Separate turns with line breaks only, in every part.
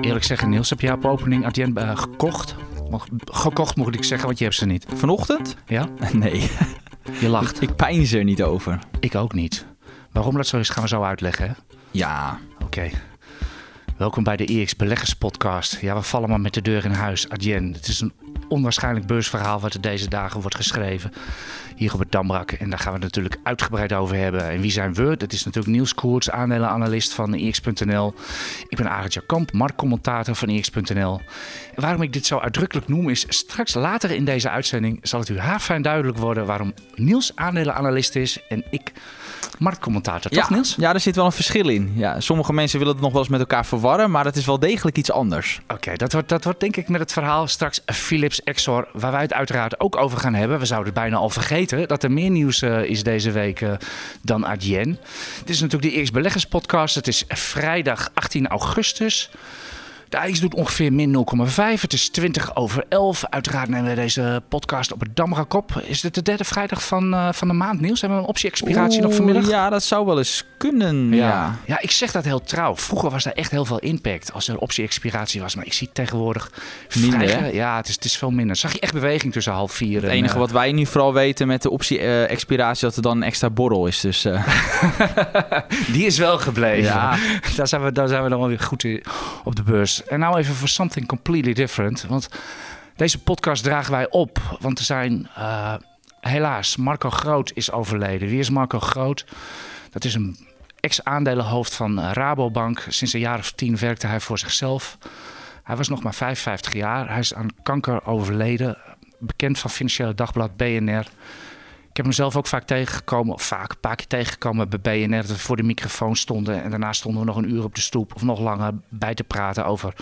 Eerlijk zeggen, Niels, heb jij op opening Adyen uh, gekocht? Mag, gekocht moet ik zeggen, want je hebt ze niet.
Vanochtend?
Ja?
Nee.
Je lacht.
Ik pijn ze er niet over.
Ik ook niet. Waarom dat zo is, gaan we zo uitleggen. Hè?
Ja.
Oké. Welkom bij de EX Beleggers Podcast. Ja, we vallen maar met de deur in huis. Adyen. Het is een onwaarschijnlijk beursverhaal wat er deze dagen wordt geschreven. Hier op het Dambrak. En daar gaan we het natuurlijk uitgebreid over hebben. En wie zijn we? Dat is natuurlijk Niels Koerts, aandelenanalist van EX.nl. Ik ben Arend Kamp, marktcommentator van EX.nl. En waarom ik dit zo uitdrukkelijk noem is... straks later in deze uitzending zal het u haarfijn duidelijk worden... waarom Niels aandelenanalist is en ik marktcommentator. Toch
ja,
Niels?
Ja, er zit wel een verschil in. Ja, sommige mensen willen het nog wel eens met elkaar verwarren... maar het is wel degelijk iets anders.
Oké, dat, wordt, dat wordt denk ik met het verhaal straks Philips Exor... waar wij het uiteraard ook over gaan hebben. We zouden het bijna al vergeten dat er meer nieuws uh, is deze week uh, dan Adyen. Dit is natuurlijk de Eerst Beleggers podcast. Het is vrijdag 18 augustus. De IJs doet ongeveer min 0,5. Het is 20 over 11. Uiteraard nemen we deze podcast op het Damrakop. Is dit de derde vrijdag van, uh, van de maand, Niels? Hebben we een optie-expiratie nog vanmiddag?
Ja, dat zou wel eens kunnen. Ja.
ja. Ja. ik zeg dat heel trouw. Vroeger was daar echt heel veel impact als er optie-expiratie was. Maar ik zie tegenwoordig
minder.
Vrij, ja, het is, het is veel minder. Zag je echt beweging tussen half vier
Het enige
en,
wat wij nu vooral weten met de optie-expiratie... dat er dan een extra borrel is. Dus, uh...
Die is wel gebleven.
Ja.
daar, zijn we, daar zijn we dan wel weer goed op de beurs. En nou even voor something completely different. Want deze podcast dragen wij op. Want er zijn uh, helaas, Marco Groot is overleden. Wie is Marco Groot? Dat is een ex-aandelenhoofd van Rabobank. Sinds een jaar of tien werkte hij voor zichzelf. Hij was nog maar 55 jaar. Hij is aan kanker overleden. Bekend van Financiële Dagblad BNR. Ik heb hem zelf ook vaak tegengekomen, of vaak een paar keer tegengekomen bij BNR, dat we voor de microfoon stonden. En daarna stonden we nog een uur op de stoep of nog langer bij te praten over.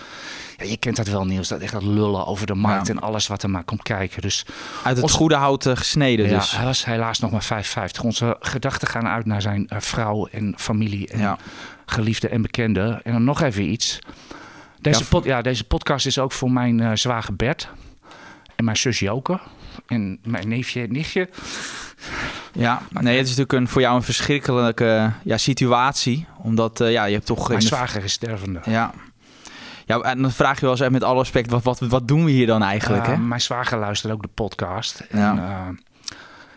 Ja, je kent dat wel, Niels, dat echt dat lullen over de markt ja. en alles wat er maar komt kijken. Dus
Uit het ons, goede hout uh, gesneden.
Ja,
dus.
hij was helaas nog maar 55. Onze gedachten gaan uit naar zijn uh, vrouw en familie en ja. geliefde en bekende. En dan nog even iets. Deze, ja, pod, ja, deze podcast is ook voor mijn uh, zwager Bert en mijn zus Joke en mijn neefje en nichtje.
Ja, nee, het is natuurlijk een, voor jou een verschrikkelijke ja, situatie. Omdat uh, ja, je hebt toch...
Mijn zwager is stervende.
Ja. Ja, en dan vraag je wel eens met alle respect, wat, wat, wat doen we hier dan eigenlijk?
Uh,
hè?
Mijn zwager luistert ook de podcast. En,
Ja.
uh,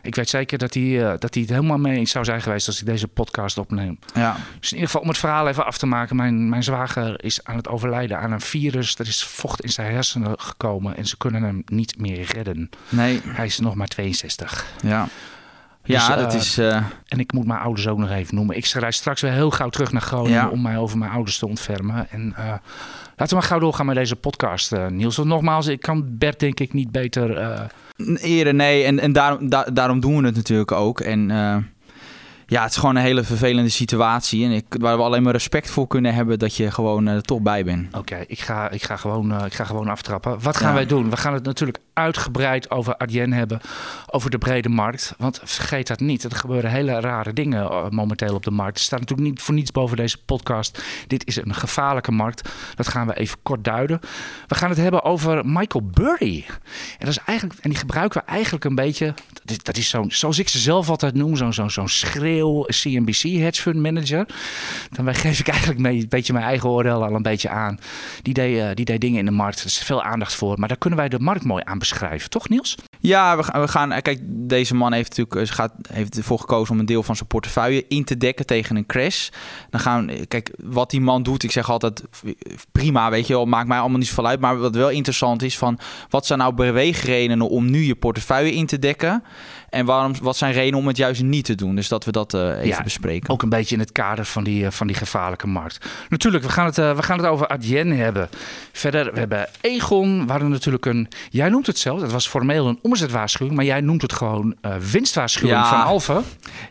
ik weet zeker dat hij, uh, dat hij het helemaal mee eens zou zijn geweest als ik deze podcast opneem.
Ja.
Dus in ieder geval om het verhaal even af te maken. Mijn, mijn zwager is aan het overlijden aan een virus. Er is vocht in zijn hersenen gekomen en ze kunnen hem niet meer redden.
Nee.
Hij is nog maar 62.
Ja. Ja,
Dus,
dat
uh,
is... Uh...
En ik moet mijn ouders ook nog even noemen. Ik rijd straks weer heel gauw terug naar Groningen
Ja.
om mij over mijn ouders te ontfermen. En uh, laten we maar gauw doorgaan met deze podcast, Niels. Want nogmaals, ik kan Bert denk ik niet beter...
Eren, nee. En, en daarom, da daarom doen we het natuurlijk ook. En ja, het is gewoon een hele vervelende situatie. En ik, waar we alleen maar respect voor kunnen hebben dat je gewoon er toch bij bent.
Oké, okay, ik, ga, ik, ga gewoon, uh, ik ga gewoon aftrappen. Wat gaan
Ja.
wij doen? We gaan het natuurlijk uitgebreid over Adyen hebben. Over de brede markt. Want vergeet dat niet. Er gebeuren hele rare dingen uh, momenteel op de markt. Er staat natuurlijk niet voor niets boven deze podcast. Dit is een gevaarlijke markt. Dat gaan we even kort duiden. We gaan het hebben over Michael Burry. En, dat is eigenlijk, en die gebruiken we eigenlijk een beetje... Dat is, dat is zo'n, zoals ik ze zelf altijd noem, zo'n zo'n zo'n schreeuw CNBC hedge fund manager. Dan geef ik eigenlijk mee, een beetje mijn eigen oordeel al een beetje aan. Die deed, uh, die dingen in de markt. Er is veel aandacht voor. Maar daar kunnen wij de markt mooi aan beschrijven. Toch Niels?
Ja, we gaan, we gaan. Kijk, deze man heeft natuurlijk gaat, heeft ervoor gekozen om een deel van zijn portefeuille in te dekken tegen een crash. Dan gaan kijk, wat die man doet, ik zeg altijd prima, weet je wel, maakt mij allemaal niet zoveel uit. Maar wat wel interessant is van wat zijn nou beweegredenen om nu je portefeuille in te dekken? En waarom, wat zijn redenen om het juist niet te doen? Dus dat we dat uh, even
ja,
bespreken.
Ook een beetje in het kader van die, uh, van die gevaarlijke markt. Natuurlijk, we gaan, het, uh, we gaan het over Adyen hebben. Verder, we hebben Egon. We hadden natuurlijk een... Jij noemt het zelf, het was formeel een omzetwaarschuwing. Maar jij noemt het gewoon winstwaarschuwing
Ja.
van Alfa.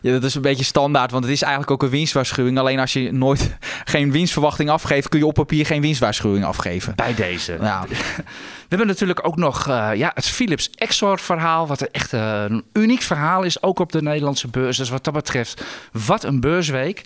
Ja, dat is een beetje standaard, want het is eigenlijk ook een winstwaarschuwing. Alleen als je nooit geen winstverwachting afgeeft, kun je op papier geen winstwaarschuwing afgeven.
Bij deze.
Ja.
We hebben natuurlijk ook nog ja, het Philips Exor verhaal. Wat echt uh, een uniek verhaal is. Ook op de Nederlandse beurs. Dus wat dat betreft, wat een beursweek.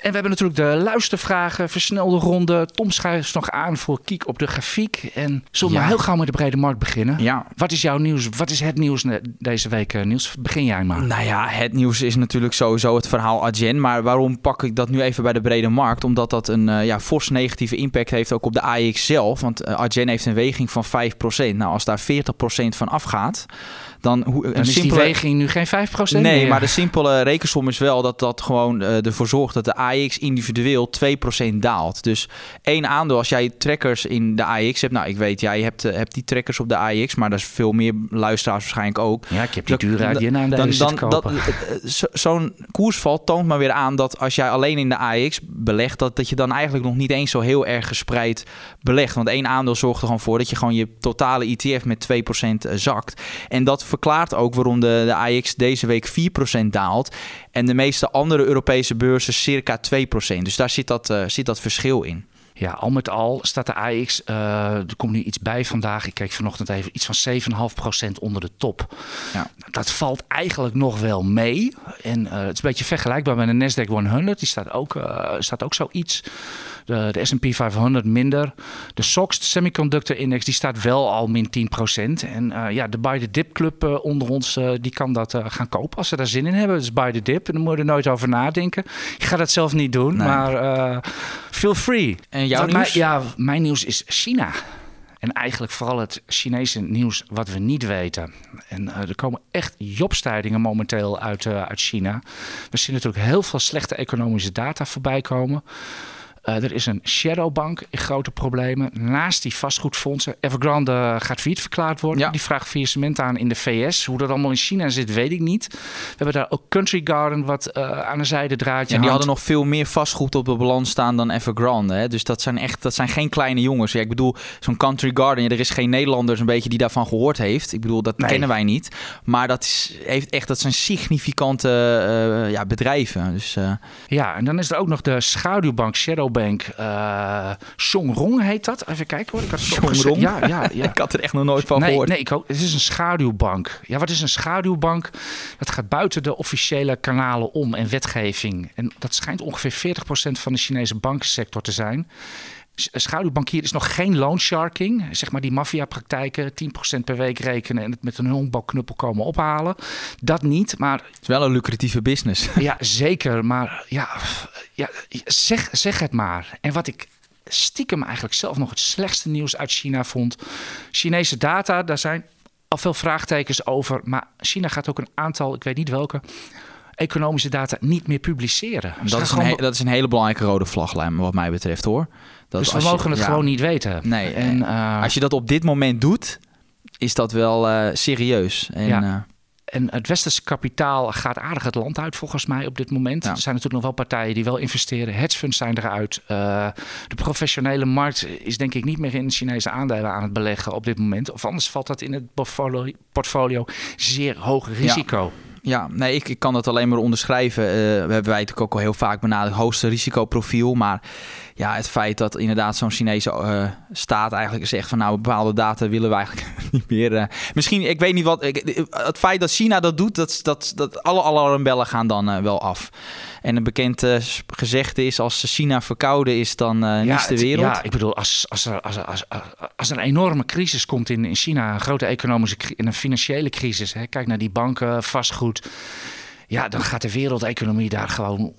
En we hebben natuurlijk de luistervragen, versnelde ronde. Tom schuift nog aan voor Kiek op de grafiek. En zullen we
Ja.
heel gauw met de brede markt beginnen?
Ja,
Wat is jouw nieuws? Wat is het nieuws deze week, eh, Niels? Begin jij maar.
Nou ja, het nieuws is natuurlijk sowieso het verhaal Adyen. Maar waarom pak ik dat nu even bij de brede markt? Omdat dat een eh, ja, fors negatieve impact heeft ook op de AX zelf. Want Adyen heeft een weging van 5%. Nou, als daar 40% van afgaat, dan... Hoe, een
Dan is die weging nu geen 5%
Nee,
meer.
maar de simpele rekensom is wel dat dat gewoon eh, ervoor zorgt dat de AX individueel 2% daalt. Dus één aandeel, als jij trackers in de AX hebt, nou ik weet, jij hebt, eh, hebt die trackers op de AX, maar dat is veel meer luisteraars waarschijnlijk ook.
Ja, ik heb die
Dan-
dure uit
Dan,
aandelen
dan,
kopen.
eh, eh, zo- Zo'n koersval toont maar weer aan dat als jij alleen in de AX belegt, dat, dat je dan eigenlijk nog niet eens zo heel erg gespreid belegt. Want één aandeel zorgt er gewoon voor dat je gewoon je totale ETF met 2% zakt. En dat verklaart ook waarom de, de AX deze week 4% daalt. En de meeste andere Europese beurzen circa 2%. Dus daar zit dat, eh, zit dat verschil in.
Ja, al met al staat de AX, eh, er komt nu iets bij vandaag. Ik keek vanochtend even, iets van 7,5% onder de top.
Ja.
Dat valt eigenlijk nog wel mee. En eh, het is een beetje vergelijkbaar met de Nasdaq 100. Die staat ook, eh, staat ook zoiets. De, de S&P 500 minder. De SOX, de Semiconductor Index, die staat wel al min 10%. En ja, de Buy the Dip Club onder ons, die kan dat gaan kopen als ze daar zin in hebben. Dus Buy the Dip. En dan moet je er nooit over nadenken. Ik ga dat zelf niet doen,
Nee.
maar feel free.
En jouw
Wat
nieuws?
Mijn, ja, mijn nieuws is China. En eigenlijk vooral het Chinese nieuws wat we niet weten. En eh, er komen echt jobstijdingen momenteel uit, eh, uit China. We zien natuurlijk heel veel slechte economische data voorbij komen. Eh, er is een shadowbank in grote problemen. Naast die vastgoedfondsen. Evergrande gaat failliet verklaard worden.
Ja.
Die vraagt faillissement aan in de VS. Hoe dat allemaal in China zit, weet ik niet. We hebben daar ook Country Garden wat eh, aan de zijde draadje
En die hadden nog veel meer vastgoed op de balans staan dan Evergrande. Hè? Dus dat zijn echt dat zijn geen kleine jongens. Ja, ik bedoel, zo'n Country Garden, ja, er is geen Nederlander een beetje die daarvan gehoord heeft. Ik bedoel, dat
Nee.
kennen wij niet. Maar dat, is, heeft echt, dat zijn significante eh, ja, bedrijven. Dus
Ja, en dan is er ook nog de schaduwbank, Shadowbank. eh Songrong heet dat. Even kijken hoor. Ik had het. Ja, ja, ja.
ik had er echt nog nooit van
Nee,
gehoord.
nee ik ook, het is een schaduwbank. Ja, wat is een schaduwbank? Dat gaat buiten de officiële kanalen om en wetgeving. En dat schijnt ongeveer 40% van de Chinese bankensector te zijn. Schaduwbankier is nog geen loansharking. Zeg maar die maffiapraktijken, 10% per week rekenen en het met een honkbalknuppel komen ophalen. Dat niet, maar
Het is wel een lucratieve business.
ja, zeker. Maar ja, ja zeg, zeg het maar. En wat ik stiekem eigenlijk zelf nog het slechtste nieuws uit China vond. Chinese data, daar zijn al veel vraagtekens over. Maar China gaat ook een aantal, ik weet niet welke, economische data niet meer publiceren.
Dat is, een, he- dat is een hele belangrijke rode vlaglijn wat mij betreft hoor. Dat
dus we
je-
mogen het
ja.
gewoon niet weten.
Nee,
En, eh,
Als je dat op dit moment doet, is dat wel eh, serieus. En,
Ja.
eh,
En het westerse kapitaal gaat aardig het land uit volgens mij op dit moment.
Ja.
Er zijn natuurlijk nog wel partijen die wel investeren. Hedge funds zijn eruit. Eh, de professionele markt is denk ik niet meer in Chinese aandelen aan het beleggen op dit moment. Of anders valt dat in het portfolio, portfolio zeer hoog risico.
Ja, nee, ik, ik kan dat alleen maar onderschrijven. Eh, we hebben wij natuurlijk ook al heel vaak benadrukt, hoogste risicoprofiel. Maar ja, het feit dat inderdaad zo'n Chinese eh, staat eigenlijk zegt van nou, bepaalde data willen we eigenlijk niet meer. eh. misschien, ik weet niet wat, ik, het feit dat China dat doet, dat, dat, dat alle alarmbellen gaan dan eh, wel af. En een bekend gezegde is, als China verkouden is, dan niets de
het-
wereld.
Ja, ik bedoel, als, als, er, als, als, als er een enorme crisis komt in, in China, een grote economische en een financiële crisis, hè, kijk naar die banken, vastgoed, ja, dan gaat de wereldeconomie daar gewoon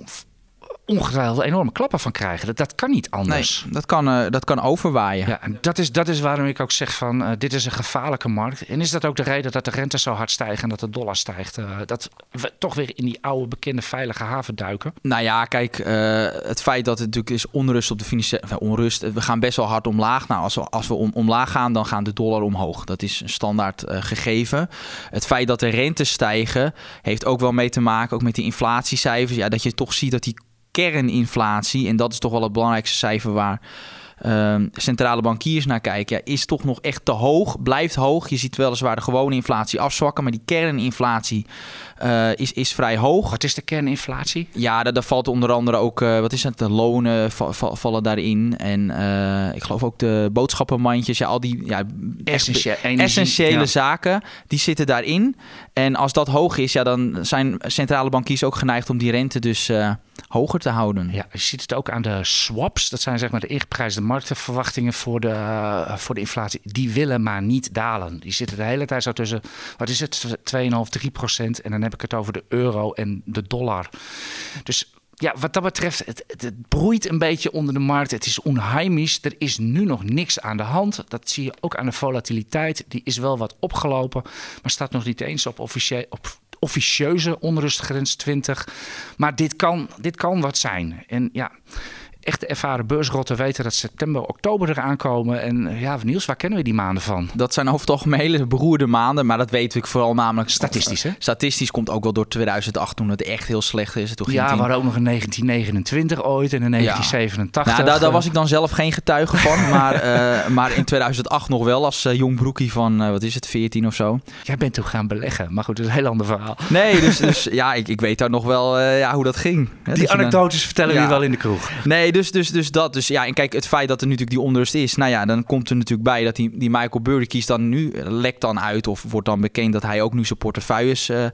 ongetwijfeld enorme klappen van krijgen. Dat, dat kan niet
Nee,
anders.
dat kan, eh, dat kan overwaaien.
Ja, en dat is, dat is waarom ik ook zeg van eh, dit is een gevaarlijke markt. En is dat ook de reden dat de rente zo hard stijgt en dat de dollar stijgt? eh, dat we toch weer in die oude bekende veilige haven duiken.
Nou ja, kijk, het feit dat het natuurlijk is onrust op de financiële... enfin, onrust, we gaan best wel hard omlaag. Nou, als we, als we om, omlaag gaan, dan gaan de dollar omhoog. Dat is een standaard gegeven. Het feit dat de rentes stijgen, heeft ook wel mee te maken... ook met die inflatiecijfers. Ja, dat je toch ziet dat die kerninflatie... en dat is toch wel het belangrijkste cijfer waar... ehm, centrale bankiers naar kijken, ja, is toch nog echt te hoog, blijft hoog. Je ziet weliswaar de gewone inflatie afzwakken, maar die kerninflatie eh, is, is vrij hoog.
Wat is de kerninflatie?
Ja, daar, daar valt onder andere ook, eh, wat is het, de lonen va- va- vallen daarin. En eh, ik geloof ook de boodschappenmandjes, ja, al die ja, essentiële
ja.
zaken, die zitten daarin. En als dat hoog is, ja, dan zijn centrale bankiers ook geneigd om die rente dus eh, hoger te houden.
Ja, je ziet het ook aan de swaps. Dat zijn zeg maar de ingeprijsde marktverwachtingen voor de, uh, voor de inflatie. Die willen maar niet dalen. Die zitten de hele tijd zo tussen, wat is het, 2,5, 3 procent. En dan heb ik het over de euro en de dollar. Dus ja, wat dat betreft, het, het, broeit een beetje onder de markt. Het is onheimisch. Er is nu nog niks aan de hand. Dat zie je ook aan de volatiliteit. Die is wel wat opgelopen, maar staat nog niet eens op, officie op officieuze onrustgrens 20. Maar dit kan, dit kan wat zijn. En ja, echte ervaren beursrotten weten dat september, oktober eraan komen. En ja, Niels, waar kennen we die maanden van?
Dat zijn over het algemeen hele beroerde maanden. Maar dat weten we vooral namelijk...
Statistisch, hè?
Statistisch komt ook wel door 2008 toen het echt heel slecht is. Toen
ja, we hadden ook nog in 1929 ooit en in 1987.
Nou, daar, daar, was ik dan zelf geen getuige van. maar, uh, maar in 2008 nog wel als uh, jong broekie van, uh, wat is het, 14 of zo.
Jij bent toen gaan beleggen. Maar goed, dat is een heel ander verhaal.
Nee, dus, dus ja, ik, ik weet daar nog wel ja, hoe dat ging.
Die anekdotes vertellen we wel in de kroeg.
Nee, dus, dus, dus dat. Dus ja, en kijk, het feit dat er natuurlijk die onrust is. Nou ja, dan komt er natuurlijk bij dat die, die Michael Burry kiest dan nu, lekt dan uit of wordt dan bekend dat hij ook nu zijn portefeuilles uh,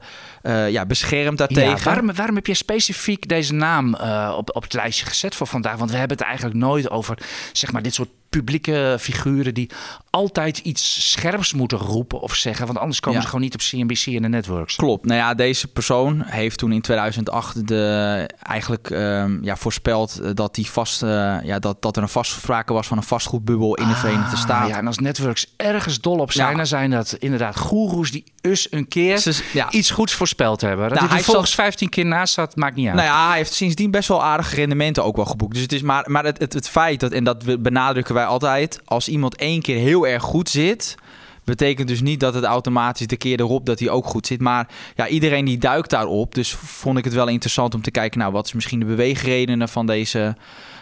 uh, ja, beschermt daartegen. Ja,
waarom, waarom heb je specifiek deze naam uh, op, op het lijstje gezet voor vandaag? Want we hebben het eigenlijk nooit over, zeg maar, dit soort publieke figuren die altijd iets scherps moeten roepen of zeggen. Want anders komen ze gewoon niet op CNBC en de networks.
Klopt. Nou ja, deze persoon heeft toen in 2008 de, eigenlijk um, ja, voorspeld eh, dat, die vast, uh, ja, dat, dat er een vastsprake was van een vastgoedbubbel in de ah, Verenigde Staten.
Ja, en als networks ergens dol op zijn, dan zijn dat inderdaad goeroes die us een keer ja. iets goeds voorspeld hebben. Dat nou, hij volgens 15 keer naast zat, maakt niet uit.
Nou ja, hij heeft sindsdien best wel aardige rendementen ook wel geboekt. Dus het is maar, maar het, het, het feit dat, en dat we benadrukken wij altijd, als iemand één keer heel erg goed zit, betekent dus niet dat het automatisch de keer erop dat hij ook goed zit. Maar ja, iedereen die duikt daarop. Dus vond ik het wel interessant om te kijken, nou, wat is misschien de beweegredenen van deze,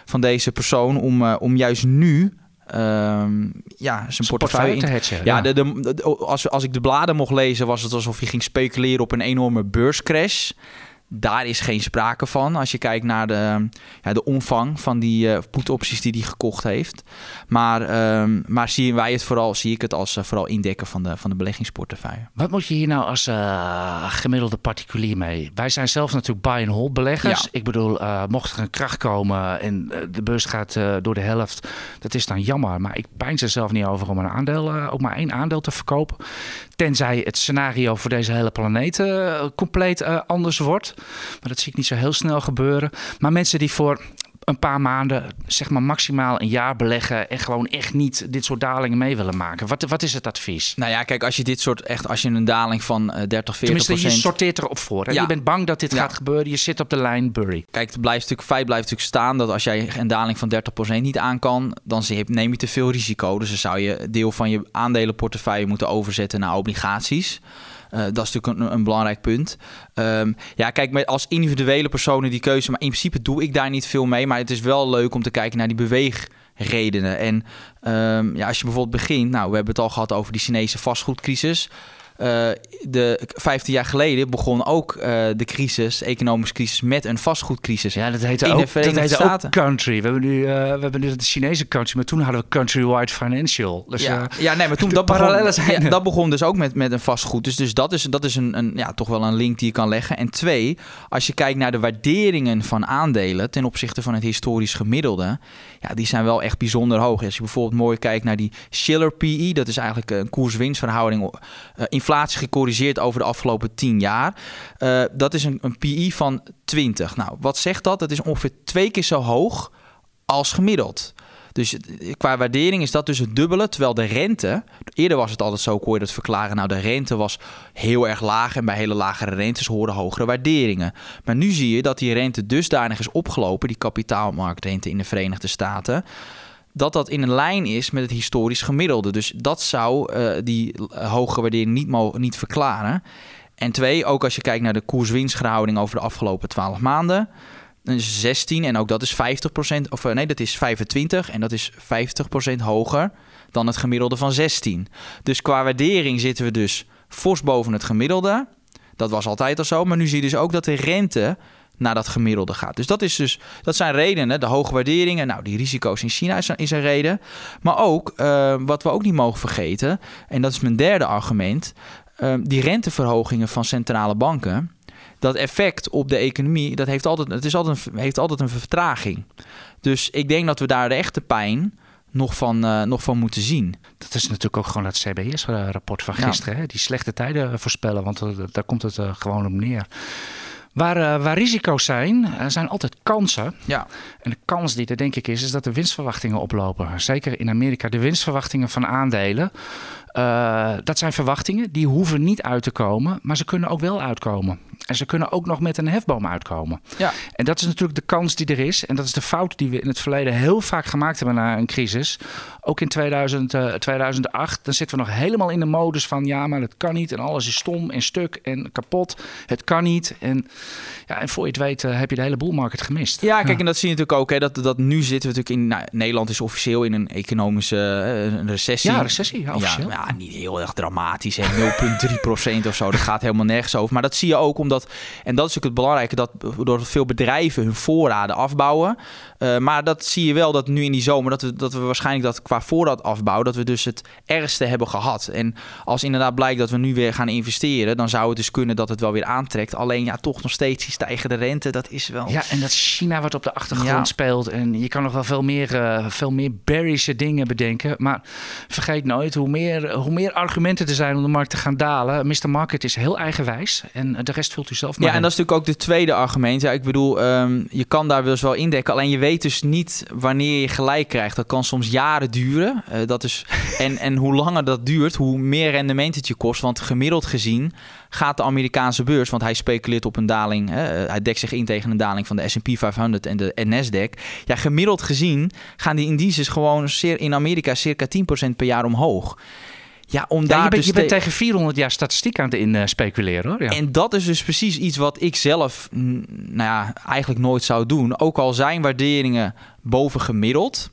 van deze persoon om, uh, om juist nu Um, ja, zijn portefeuille
te hedgen.
Ja, De, de, als, als ik de bladen mocht lezen, was het alsof hij ging speculeren op een enorme beurscrash. Daar is geen sprake van als je kijkt naar de, ja, de omvang van die uh, put-opties die hij gekocht heeft. Maar, um, maar zien wij het vooral, zie ik het als uh, vooral indekken van de, van de beleggingsportefeuille.
Wat moet je hier nou als uh, gemiddelde particulier mee? Wij zijn zelf natuurlijk buy and hold beleggers. Ja. Ik bedoel, mocht er een kracht komen en de beurs gaat door de helft, dat is dan jammer. Maar ik pijn er zelf niet over om een aandeel, ook maar één aandeel te verkopen. Tenzij het scenario voor deze hele planeet compleet anders wordt. Maar dat zie ik niet zo heel snel gebeuren. Maar mensen die voor een paar maanden, zeg maar maximaal een jaar beleggen en gewoon echt niet dit soort dalingen mee willen maken. Wat, wat is het advies?
Nou ja, kijk, als je dit soort echt, als je een daling van 30, 40
Tenminste, je sorteert erop voor. Hè? Ja. Je bent bang dat dit gaat gebeuren. Je zit op de lijn Burry.
Kijk, het blijft natuurlijk, feit blijft natuurlijk staan dat als jij een daling van 30% niet aan kan, dan neem je te veel risico. Dus dan zou je deel van je aandelenportefeuille moeten overzetten naar obligaties. Uh, dat is natuurlijk een, belangrijk punt. Um, ja, kijk, met als individuele personen die keuze, maar in principe doe ik daar niet veel mee. Maar het is wel leuk om te kijken naar die beweegredenen. En um, ja, als je bijvoorbeeld begint, nou, we hebben het al gehad over die Chinese vastgoedcrisis. Uh, de 15 jaar geleden begon ook uh, de crisis, de economische crisis, met een vastgoedcrisis.
Ja, dat heette, ook, dat heette Staten. ook country. We hebben, nu, uh, we hebben nu de Chinese country, maar toen hadden we countrywide financial.
Dus, ja, ja, nee, maar toen dat begon, zijn. Ja, dat begon dus ook met, met een vastgoed. Dus, dus dat is, dat is een, een, ja, toch wel een link die je kan leggen. En twee, als je kijkt naar de waarderingen van aandelen ten opzichte van het historisch gemiddelde, ja, die zijn wel echt bijzonder hoog. Als je bijvoorbeeld mooi kijkt naar die Schiller PE, dat is eigenlijk een koers-winstverhouding in inflatie gecorrigeerd over de afgelopen 10 jaar. Uh, dat is een, een PI van 20. Nou, wat zegt dat? Dat is ongeveer twee keer zo hoog als gemiddeld. Dus eh, qua waardering is dat dus het dubbele. Terwijl de rente, eerder was het altijd zo, kon je dat verklaren. Nou, de rente was heel erg laag en bij hele lagere rentes horen hogere waarderingen. Maar nu zie je dat die rente dusdanig is opgelopen, die kapitaalmarktrente in de Verenigde Staten dat dat in een lijn is met het historisch gemiddelde. Dus dat zou uh, die hoge waardering niet, niet verklaren. En twee, ook als je kijkt naar de koers-winstverhouding over de afgelopen 12 maanden. Dan is 16 en ook dat is 50%, of eh, nee, dat is 25 en dat is 50% hoger dan het gemiddelde van 16. Dus qua waardering zitten we dus fors boven het gemiddelde. Dat was altijd al zo, maar nu zie je dus ook dat de rente naar dat gemiddelde gaat. Dus dat, is dus, dat zijn redenen. De hoge waarderingen, nou, die risico's in China is, een reden. Maar ook, uh, wat we ook niet mogen vergeten, en dat is mijn derde argument, uh, die renteverhogingen van centrale banken, dat effect op de economie, dat heeft altijd, het is altijd, een, heeft altijd een vertraging. Dus ik denk dat we daar de echte pijn nog van, uh, nog van moeten zien.
Dat is natuurlijk ook gewoon het CBS-rapport van gisteren. Hè? Die slechte tijden voorspellen, want daar komt het gewoon op neer. Waar, uh, waar risico's zijn, zijn altijd kansen.
Ja.
En de kans die er denk ik is, is dat de winstverwachtingen oplopen. Zeker in Amerika, de winstverwachtingen van aandelen. Uh, dat zijn verwachtingen, die hoeven niet uit te komen, maar ze kunnen ook wel uitkomen. En ze kunnen ook nog met een hefboom uitkomen.
Ja.
En dat is natuurlijk de kans die er is. En dat is de fout die we in het verleden heel vaak gemaakt hebben na een crisis. Ook in 2000, uh, 2008. Dan zitten we nog helemaal in de modus van ja, maar het kan niet. En alles is stom en stuk en kapot. Het kan niet. En, ja, en voor je het weet uh, heb je de hele boelmarkt gemist.
Ja, kijk, ja. en dat zie je natuurlijk ook. Hè, dat, dat nu zitten we natuurlijk in... Nou, Nederland is officieel in een economische een recessie.
Ja, recessie, ja, officieel.
Ja, niet heel erg dramatisch. 0,3% of zo. Dat gaat helemaal nergens over. Maar dat zie je ook omdat... En dat is ook het belangrijke. Dat door veel bedrijven hun voorraden afbouwen. Uh, maar dat zie je wel dat nu in die zomer... Dat we, dat we waarschijnlijk dat qua voorraad afbouw... dat we dus het ergste hebben gehad. En als inderdaad blijkt dat we nu weer gaan investeren... dan zou het dus kunnen dat het wel weer aantrekt. Alleen ja, toch nog steeds die stijgende rente. Dat is wel...
Ja, en dat China wat op de achtergrond ja. speelt. En je kan nog wel veel meer, uh, veel meer bearische dingen bedenken. Maar vergeet nooit, hoe meer, hoe meer argumenten er zijn om de markt te gaan dalen... Mr. Market is heel eigenwijs. En de rest vult u zelf maar
Ja, en dat is natuurlijk ook de tweede argument. Ja, ik bedoel, um, je kan daar dus wel indekken. Alleen je weet dus niet wanneer je gelijk krijgt. Dat kan soms jaren duren. Uh, dat is, en, en hoe langer dat duurt, hoe meer rendement het je kost. Want gemiddeld gezien gaat de Amerikaanse beurs, want hij speculeert op een daling. Hè, hij dekt zich in tegen een daling van de S&P 500 en de Nasdaq. Ja, gemiddeld gezien gaan die indices gewoon in Amerika circa 10% per jaar omhoog. Ja, om
ja,
daar
je, bent,
dus
je bent
te-
tegen 400 jaar statistiek aan het in uh, speculeren hoor. Ja.
En dat is dus precies iets wat ik zelf, nou ja, eigenlijk nooit zou doen. Ook al zijn waarderingen boven gemiddeld.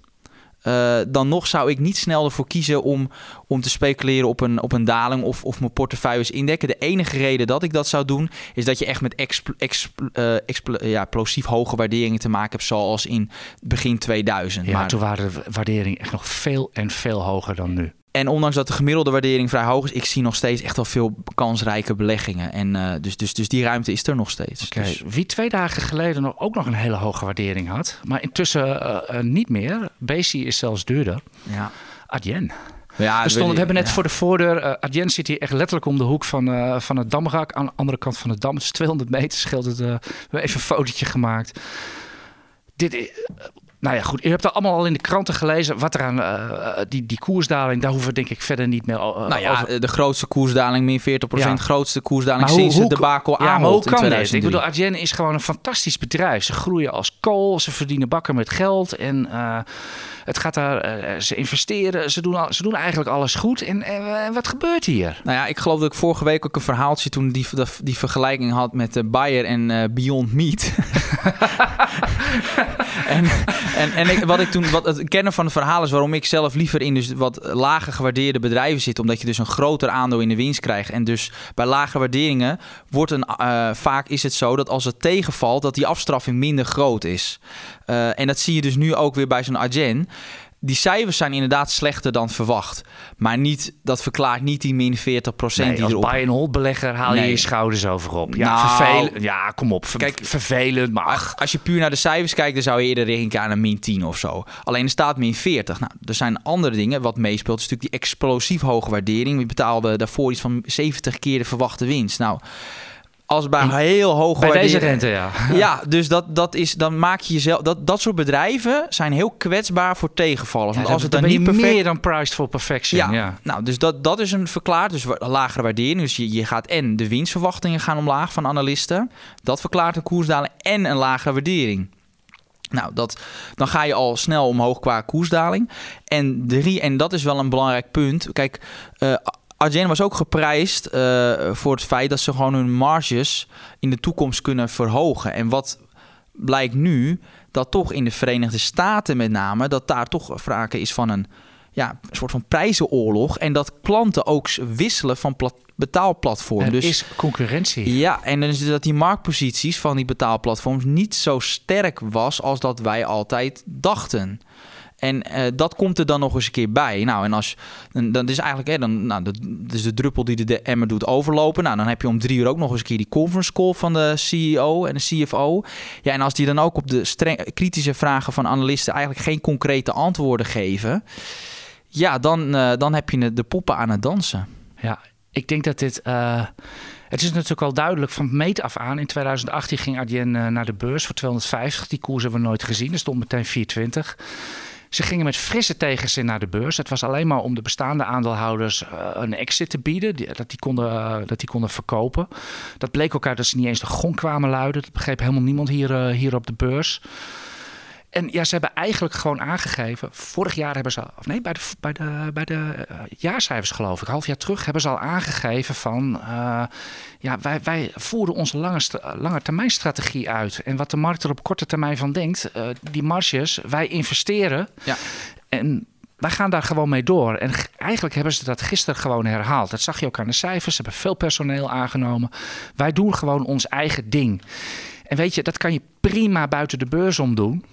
Uh, dan nog zou ik niet snel ervoor kiezen om, om te speculeren op een, op een daling of, of mijn portefeuilles indekken. De enige reden dat ik dat zou doen, is dat je echt met expl, expl, uh, expl, ja, explosief hoge waarderingen te maken hebt, zoals in begin 2000.
Ja, maar toen waren de waarderingen echt nog veel en veel hoger dan nu.
En ondanks dat de gemiddelde waardering vrij hoog is, ik zie nog steeds echt wel veel kansrijke beleggingen. En uh, dus, dus, dus die ruimte is er nog steeds.
Okay.
Dus...
Wie twee dagen geleden nog ook nog een hele hoge waardering had, maar intussen uh, uh, niet meer. Bezi is zelfs duurder.
Ja.
Adyen.
Ja,
we, stonden, we hebben net ja. voor de voordeur. Uh, Adyen zit hier echt letterlijk om de hoek van, uh, van het Damrak. Aan de andere kant van de dam. Het is 200 meter scheelt het. Uh, we hebben even een fotootje gemaakt. Dit is, nou ja, goed. U hebt er allemaal al in de kranten gelezen. Wat er aan uh, die, die koersdaling, daar hoeven we denk ik verder niet meer uh,
Nou ja,
over.
de grootste koersdaling, min 40%. Ja. Grootste koersdaling maar sinds hoe, het debakel
ja, maar hoe kan
dit?
Ik bedoel, Adyen is gewoon een fantastisch bedrijf. Ze groeien als kool, ze verdienen bakken met geld. En uh, het gaat daar, ze investeren, ze doen, al, ze doen eigenlijk alles goed. En wat gebeurt hier?
Nou ja, ik geloof dat ik vorige week ook een verhaaltje toen die, die, die vergelijking had met Bayer en Beyond Meat. en, en, en wat ik toen, wat het kennen van het verhaal is waarom ik zelf liever in dus wat lager gewaardeerde bedrijven zit, omdat je dus een groter aandeel in de winst krijgt. En dus bij lage waarderingen wordt een, uh, vaak is het zo dat als het tegenvalt, dat die afstraffing minder groot is. Uh, en dat zie je dus nu ook weer bij zo'n Adyen die cijfers zijn inderdaad slechter dan verwacht. Maar niet, dat verklaart niet die min 40 procent
nee,
die
als
erop...
buy and hold belegger haal je nee. je schouders over op. Ja, nou, vervelend. Ja, kom op. Ver, kijk, vervelend, maar ach.
Als je puur naar de cijfers kijkt, dan zou je eerder rekenen aan een min 10 of zo. Alleen er staat min 40. Nou, er zijn andere dingen wat meespeelt. is natuurlijk die explosief hoge waardering. Je betaalde daarvoor iets van 70 keer de verwachte winst. Nou als bij heel hoog
bij deze rente, ja.
Ja, dus dat, dat is, dan maak je jezelf... Dat, dat soort bedrijven zijn heel kwetsbaar voor tegenvallen. Want als het dan,
dan
niet
perfect... meer dan priced for perfection.
Ja,
ja.
nou, dus dat, dat is een verklaard. Dus lagere waardering. Dus je, je gaat en de winstverwachtingen gaan omlaag van analisten. Dat verklaart een koersdaling en een lagere waardering. Nou, dat, dan ga je al snel omhoog qua koersdaling. En drie, en dat is wel een belangrijk punt. Kijk, uh, Adyen was ook geprijsd uh, voor het feit dat ze gewoon hun marges in de toekomst kunnen verhogen. En wat blijkt nu, dat toch in de Verenigde Staten met name, dat daar toch sprake is van een, ja, een soort van prijzenoorlog. En dat klanten ook wisselen van betaalplatformen.
Er
dus
is concurrentie.
Ja, en dan is het dat die marktposities van die betaalplatforms niet zo sterk was als dat wij altijd dachten. En eh, dat komt er dan nog eens een keer bij. Nou, en als dan, is eigenlijk, hè, dan, nou, dat, is de druppel die de, emmer doet overlopen. Nou, dan heb je om drie uur ook nog eens een keer die conference call van de CEO en de CFO. Ja, en als die dan ook op de streng, kritische vragen van analisten eigenlijk geen concrete antwoorden geven, ja, dan, uh, dan heb je de poppen aan het dansen.
Ja, ik denk dat dit. Uh, het is natuurlijk al duidelijk van meet af aan. In 2018 ging Adyen naar de beurs voor 250. Die koers hebben we nooit gezien. Er stond meteen 420. Ze gingen met frisse tegenzin naar de beurs. Het was alleen maar om de bestaande aandeelhouders uh, een exit te bieden. Dat, die konden, uh, dat die konden verkopen. Dat bleek ook uit dat ze niet eens de grond kwamen luiden. Dat begreep helemaal niemand hier, uh, hier op de beurs. En ja, ze hebben eigenlijk gewoon aangegeven. Vorig jaar hebben ze, of nee, bij de, bij de, bij de uh, jaarcijfers geloof ik, half jaar terug, hebben ze al aangegeven van. Uh, ja, wij, wij voeren onze lange, lange termijn strategie uit. En wat de markt er op korte termijn van denkt, uh, die marges, wij investeren.
Ja.
En wij gaan daar gewoon mee door. En eigenlijk hebben ze dat gisteren gewoon herhaald. Dat zag je ook aan de cijfers. Ze hebben veel personeel aangenomen. Wij doen gewoon ons eigen ding. En weet je, dat kan je prima buiten de beurs om doen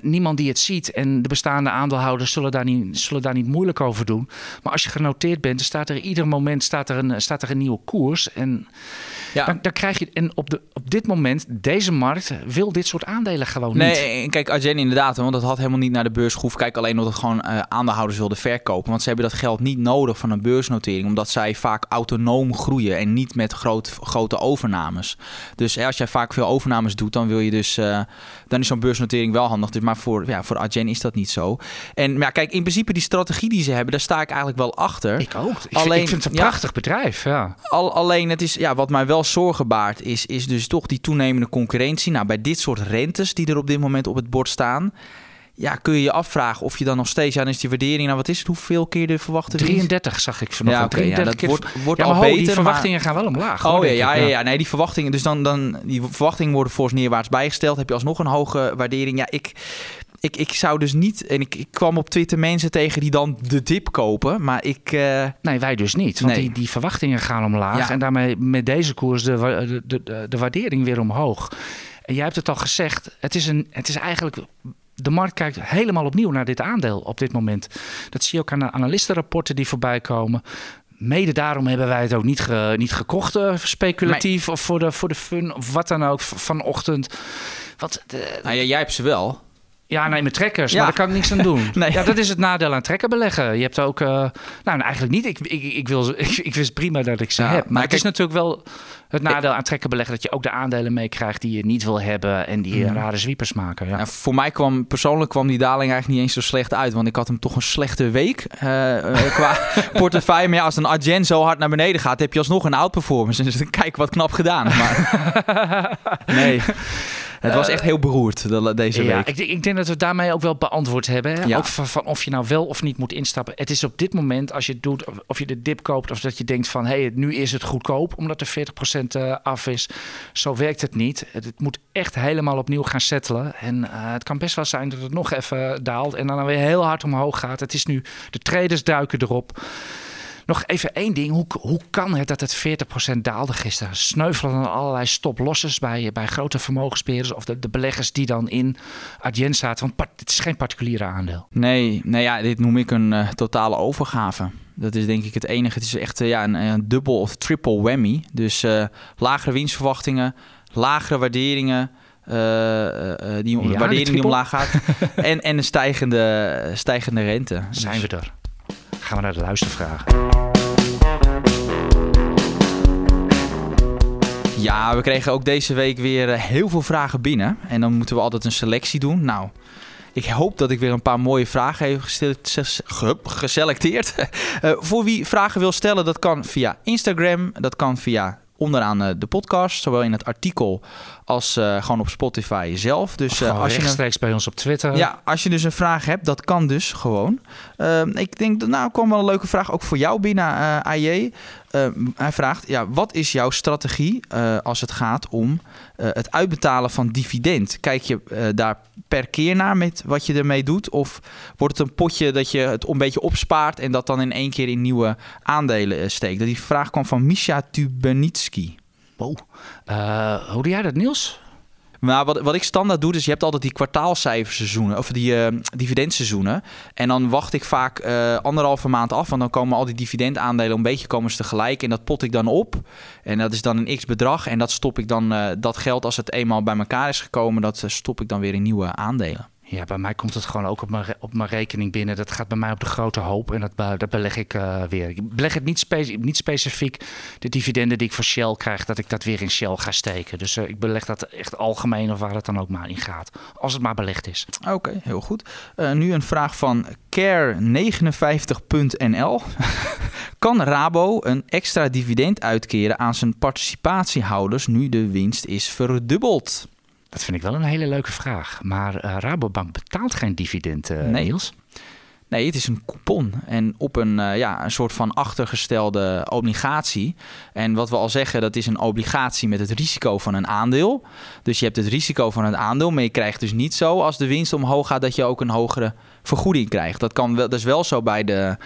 niemand die het ziet en de bestaande aandeelhouders zullen daar, niet, zullen daar niet moeilijk over doen. Maar als je genoteerd bent, dan staat er ieder moment staat er een, staat er een nieuwe koers. En ja. dan, dan krijg je. En op, de, op dit moment, deze markt wil dit soort aandelen gewoon
nee,
niet.
Nee, kijk, Arjen inderdaad, want dat had helemaal niet naar de beurs. Kijk alleen omdat het gewoon uh, aandeelhouders wilden verkopen. Want ze hebben dat geld niet nodig van een beursnotering, omdat zij vaak autonoom groeien en niet met groot, grote overnames. Dus hè, als jij vaak veel overnames doet, dan wil je dus. Uh, dan is zo'n beursnotering wel handig. Dus, maar voor, ja, voor Adyen is dat niet zo. En ja, kijk, in principe die strategie die ze hebben, daar sta ik eigenlijk wel achter.
Ik ook. Ik, alleen, vind, ik vind het een prachtig ja, bedrijf. Ja.
Al, alleen het is, ja, wat mij wel zorgen baart, is, is dus toch die toenemende concurrentie. Nou, bij dit soort rentes die er op dit moment op het bord staan. Ja, kun je je afvragen of je dan nog steeds... Ja, dan is die waardering... Nou, wat is het? Hoeveel keer de verwachte
33 zag ik vanochtend.
Ja, okay, 33 ja, dat
keer...
wordt, wordt
ja,
al
ho,
beter.
die verwachtingen maar... gaan wel omlaag.
Oh
hoor,
ja, ja, ja. Nee, die verwachtingen... Dus dan, dan... Die verwachtingen worden volgens neerwaarts bijgesteld. Heb je alsnog een hoge waardering. Ja, ik... Ik, ik zou dus niet... En ik, ik kwam op Twitter mensen tegen die dan de dip kopen. Maar ik... Uh...
Nee, wij dus niet. Want nee. die, die verwachtingen gaan omlaag. Ja. En daarmee met deze koers de, de, de, de waardering weer omhoog. En jij hebt het al gezegd. Het is, een, het is eigenlijk de markt kijkt helemaal opnieuw naar dit aandeel op dit moment. Dat zie je ook aan de analistenrapporten die voorbij komen. Mede daarom hebben wij het ook niet, ge, niet gekocht, uh, speculatief of voor de, voor de fun of wat dan ook vanochtend. Wat de,
nou ja, jij hebt ze wel.
Ja, nee, met trekkers, ja. maar daar kan ik niks aan doen. nee. Ja, dat is het nadeel aan trekken beleggen. Je hebt ook, uh, nou eigenlijk niet. Ik, ik, ik, wil, ik, ik wist prima dat ik ze ja, heb. Maar, maar het kijk, is natuurlijk wel het nadeel aan trekken beleggen dat je ook de aandelen meekrijgt die je niet wil hebben en die mm. rare zwiepers maken. Ja.
Ja, voor mij kwam persoonlijk kwam die daling eigenlijk niet eens zo slecht uit, want ik had hem toch een slechte week uh, uh, qua portefeuille. Maar ja, als een Adyen zo hard naar beneden gaat, heb je alsnog een outperformance. Dus kijk, wat knap gedaan. Maar nee. Het was echt heel beroerd deze
ja,
week.
Ik, ik, denk dat we daarmee ook wel beantwoord hebben. Ja. Ook van, van, of je nou wel of niet moet instappen. Het is op dit moment, als je het doet, of je de dip koopt... of dat je denkt van, hé, hey, nu is het goedkoop... omdat er 40% af is. Zo werkt het niet. Het, het moet echt helemaal opnieuw gaan settelen. En uh, het kan best wel zijn dat het nog even daalt... en dan weer heel hard omhoog gaat. Het is nu, de traders duiken erop... Nog even één ding. Hoe, hoe kan het dat het 40% daalde gisteren? Sneuvelen dan allerlei stop-losses bij, bij grote vermogensbeheerders... of de, de beleggers die dan in Adyen zaten? Want het is geen particuliere aandeel.
Nee, nee ja, dit noem ik een uh, totale overgave. Dat is denk ik het enige. Het is echt uh, ja, een, een dubbel of triple whammy. Dus uh, lagere winstverwachtingen, lagere waarderingen... Uh, uh, die ja, waardering die omlaag gaat. en, en een stijgende, stijgende rente.
Zijn we er? Gaan we naar de luistervragen.
Ja, we kregen ook deze week weer heel veel vragen binnen. En dan moeten we altijd een selectie doen. Nou, ik hoop dat ik weer een paar mooie vragen heb geselecteerd. uh, voor wie vragen wil stellen, dat kan via Instagram, dat kan via onderaan uh, de podcast, zowel in het artikel als uh, gewoon op Spotify zelf. Dus
uh,
als
je rechtstreeks bij ons op Twitter.
Ja, als je dus een vraag hebt, dat kan dus gewoon. Uh, ik denk dat nou kwam wel een leuke vraag ook voor jou binnen, AJ. hij vraagt: ja, wat is jouw strategie als het gaat om het uitbetalen van dividend? Kijk je daar per keer naar met wat je ermee doet, of wordt het een potje dat je het een beetje opspaart en dat dan in één keer in nieuwe aandelen steekt? Die vraag kwam van Misha Tubenitski.
Wow. Uh, hoe doe jij dat, Niels?
Maar wat, wat ik standaard doe, dus je hebt altijd die kwartaalcijferseizoenen, of die uh, dividendseizoenen. En dan wacht ik vaak uh, anderhalve maand af, want dan komen al die dividendaandelen een beetje komen ze tegelijk. En dat pot ik dan op. En dat is dan een x bedrag. En dat stop ik dan, uh, dat geld als het eenmaal bij elkaar is gekomen, dat stop ik dan weer in nieuwe aandelen.
Ja, bij mij komt het gewoon ook op mijn, op mijn rekening binnen. Dat gaat bij mij op de grote hoop en dat, dat beleg ik uh, weer. Ik beleg het niet, niet, specifiek, de dividenden die ik van Shell krijg, dat ik dat weer in Shell ga steken. Dus uh, ik beleg dat echt algemeen of waar het dan ook maar in gaat. Als het maar belegd is.
Oké, heel goed. Uh, nu een vraag van care59.nl. kan Rabo een extra dividend uitkeren aan zijn participatiehouders nu de winst is verdubbeld?
Dat vind ik wel een hele leuke vraag. Maar uh, Rabobank betaalt geen dividend, uh, nee. Niels.
Nee, het is een coupon. En op een, uh, ja, een soort van achtergestelde obligatie. En wat we al zeggen, dat is een obligatie met het risico van een aandeel. Dus je hebt het risico van het aandeel, maar je krijgt dus niet zo als de winst omhoog gaat dat je ook een hogere vergoeding krijgt. Dat, kan wel, dat is wel zo bij de,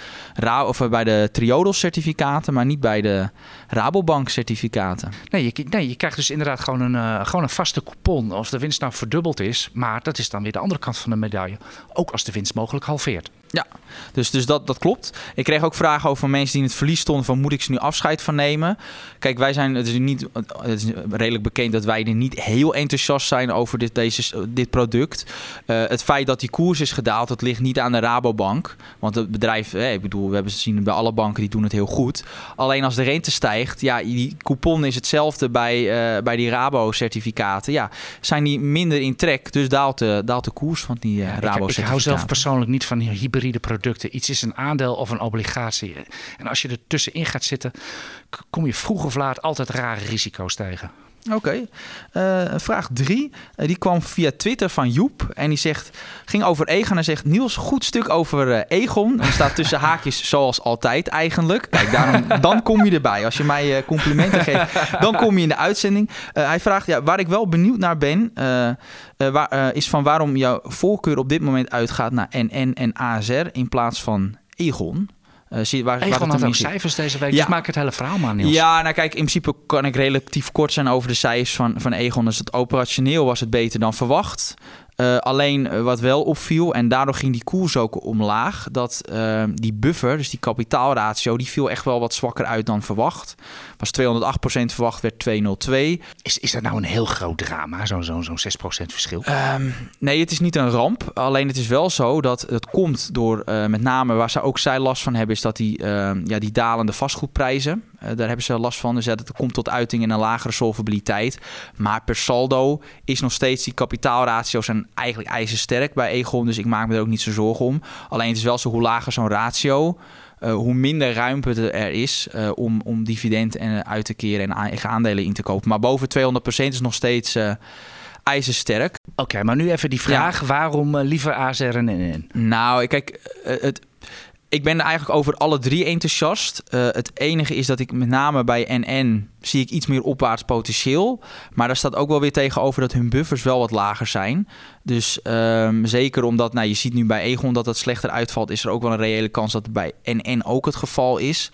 of bij de Triodos certificaten, maar niet bij de Rabobank certificaten.
Nee je, nee, je krijgt dus inderdaad gewoon een, uh, gewoon een vaste coupon als de winst nou verdubbeld is. Maar dat is dan weer de andere kant van de medaille. Ook als de winst mogelijk halveert.
Ja, dus, dus dat, dat klopt. Ik kreeg ook vragen over mensen die in het verlies stonden van moet ik ze nu afscheid van nemen? Kijk, wij zijn, het is, niet, het is redelijk bekend dat wij er niet heel enthousiast zijn over dit, deze, dit product. Uh, het feit dat die koers is gedaald, dat ligt niet aan de Rabobank. Want het bedrijf, eh, ik bedoel, we hebben gezien bij alle banken, die doen het heel goed. Alleen als de rente stijgt, ja, die coupon is hetzelfde bij, uh, bij die Rabo-certificaten. Ja, zijn die minder in trek, dus daalt de, daalt de koers van die uh, Rabo-certificaten.
Ik hou zelf persoonlijk niet van hybride producten. Iets is een aandeel of een obligatie. En als je er tussenin gaat zitten, kom je vroeg of laat altijd rare risico's tegen.
Oké. Uh, vraag 3. Uh, die kwam via Twitter van Joep. En die zegt, ging over Egon en zegt... Niels, goed stuk over uh, Egon. En staat tussen haakjes zoals altijd eigenlijk. Kijk, daarom, dan kom je erbij. Als je mij complimenten geeft, dan kom je in de uitzending. hij vraagt, ja, waar ik wel benieuwd naar ben... Waar, is van waarom jouw voorkeur op dit moment uitgaat naar NN en ASR... in plaats van Egon.
Uh, zie, waar, waar het had ook cijfers deze week, ja. dus maak het hele verhaal maar, Niels.
Ja, nou kijk, in principe kan ik relatief kort zijn over de cijfers van, van Egon. Dus het operationeel was het beter dan verwacht. Uh, alleen uh, wat wel opviel, en daardoor ging die koers ook omlaag, dat uh, die buffer, dus die kapitaalratio, die viel echt wel wat zwakker uit dan verwacht. Was 208% verwacht, werd 202.
Is, is dat nou een heel groot drama, zo'n zo, zo 6% verschil?
Um, nee, het is niet een ramp. Alleen het is wel zo dat het komt door, met name waar ze ook zij last van hebben, is dat die, ehm, ja, die dalende vastgoedprijzen. Uh, daar hebben ze last van. Dus ja, dat komt tot uiting in een lagere solvabiliteit. Maar per saldo is nog steeds die kapitaalratio's zijn eigenlijk ijzersterk bij Egon. Dus ik maak me er ook niet zo zorgen om. Alleen het is wel zo, hoe lager zo'n ratio... Uh, hoe minder ruimte er is uh, om, om dividend en uit te keren en eigen aandelen in te kopen. Maar boven 200% is nog steeds ijzersterk.
Oké, okay, maar nu even die vraag: ja. waarom liever ASR en NN?
Nou, kijk, het, ik ben er eigenlijk over alle drie enthousiast. Uh, het enige is dat ik met name bij NN zie ik iets meer opwaarts potentieel. Maar daar staat ook wel weer tegenover dat hun buffers wel wat lager zijn. Dus um, zeker omdat, nou je ziet nu bij Egon dat het slechter uitvalt, is er ook wel een reële kans dat het bij NN ook het geval is.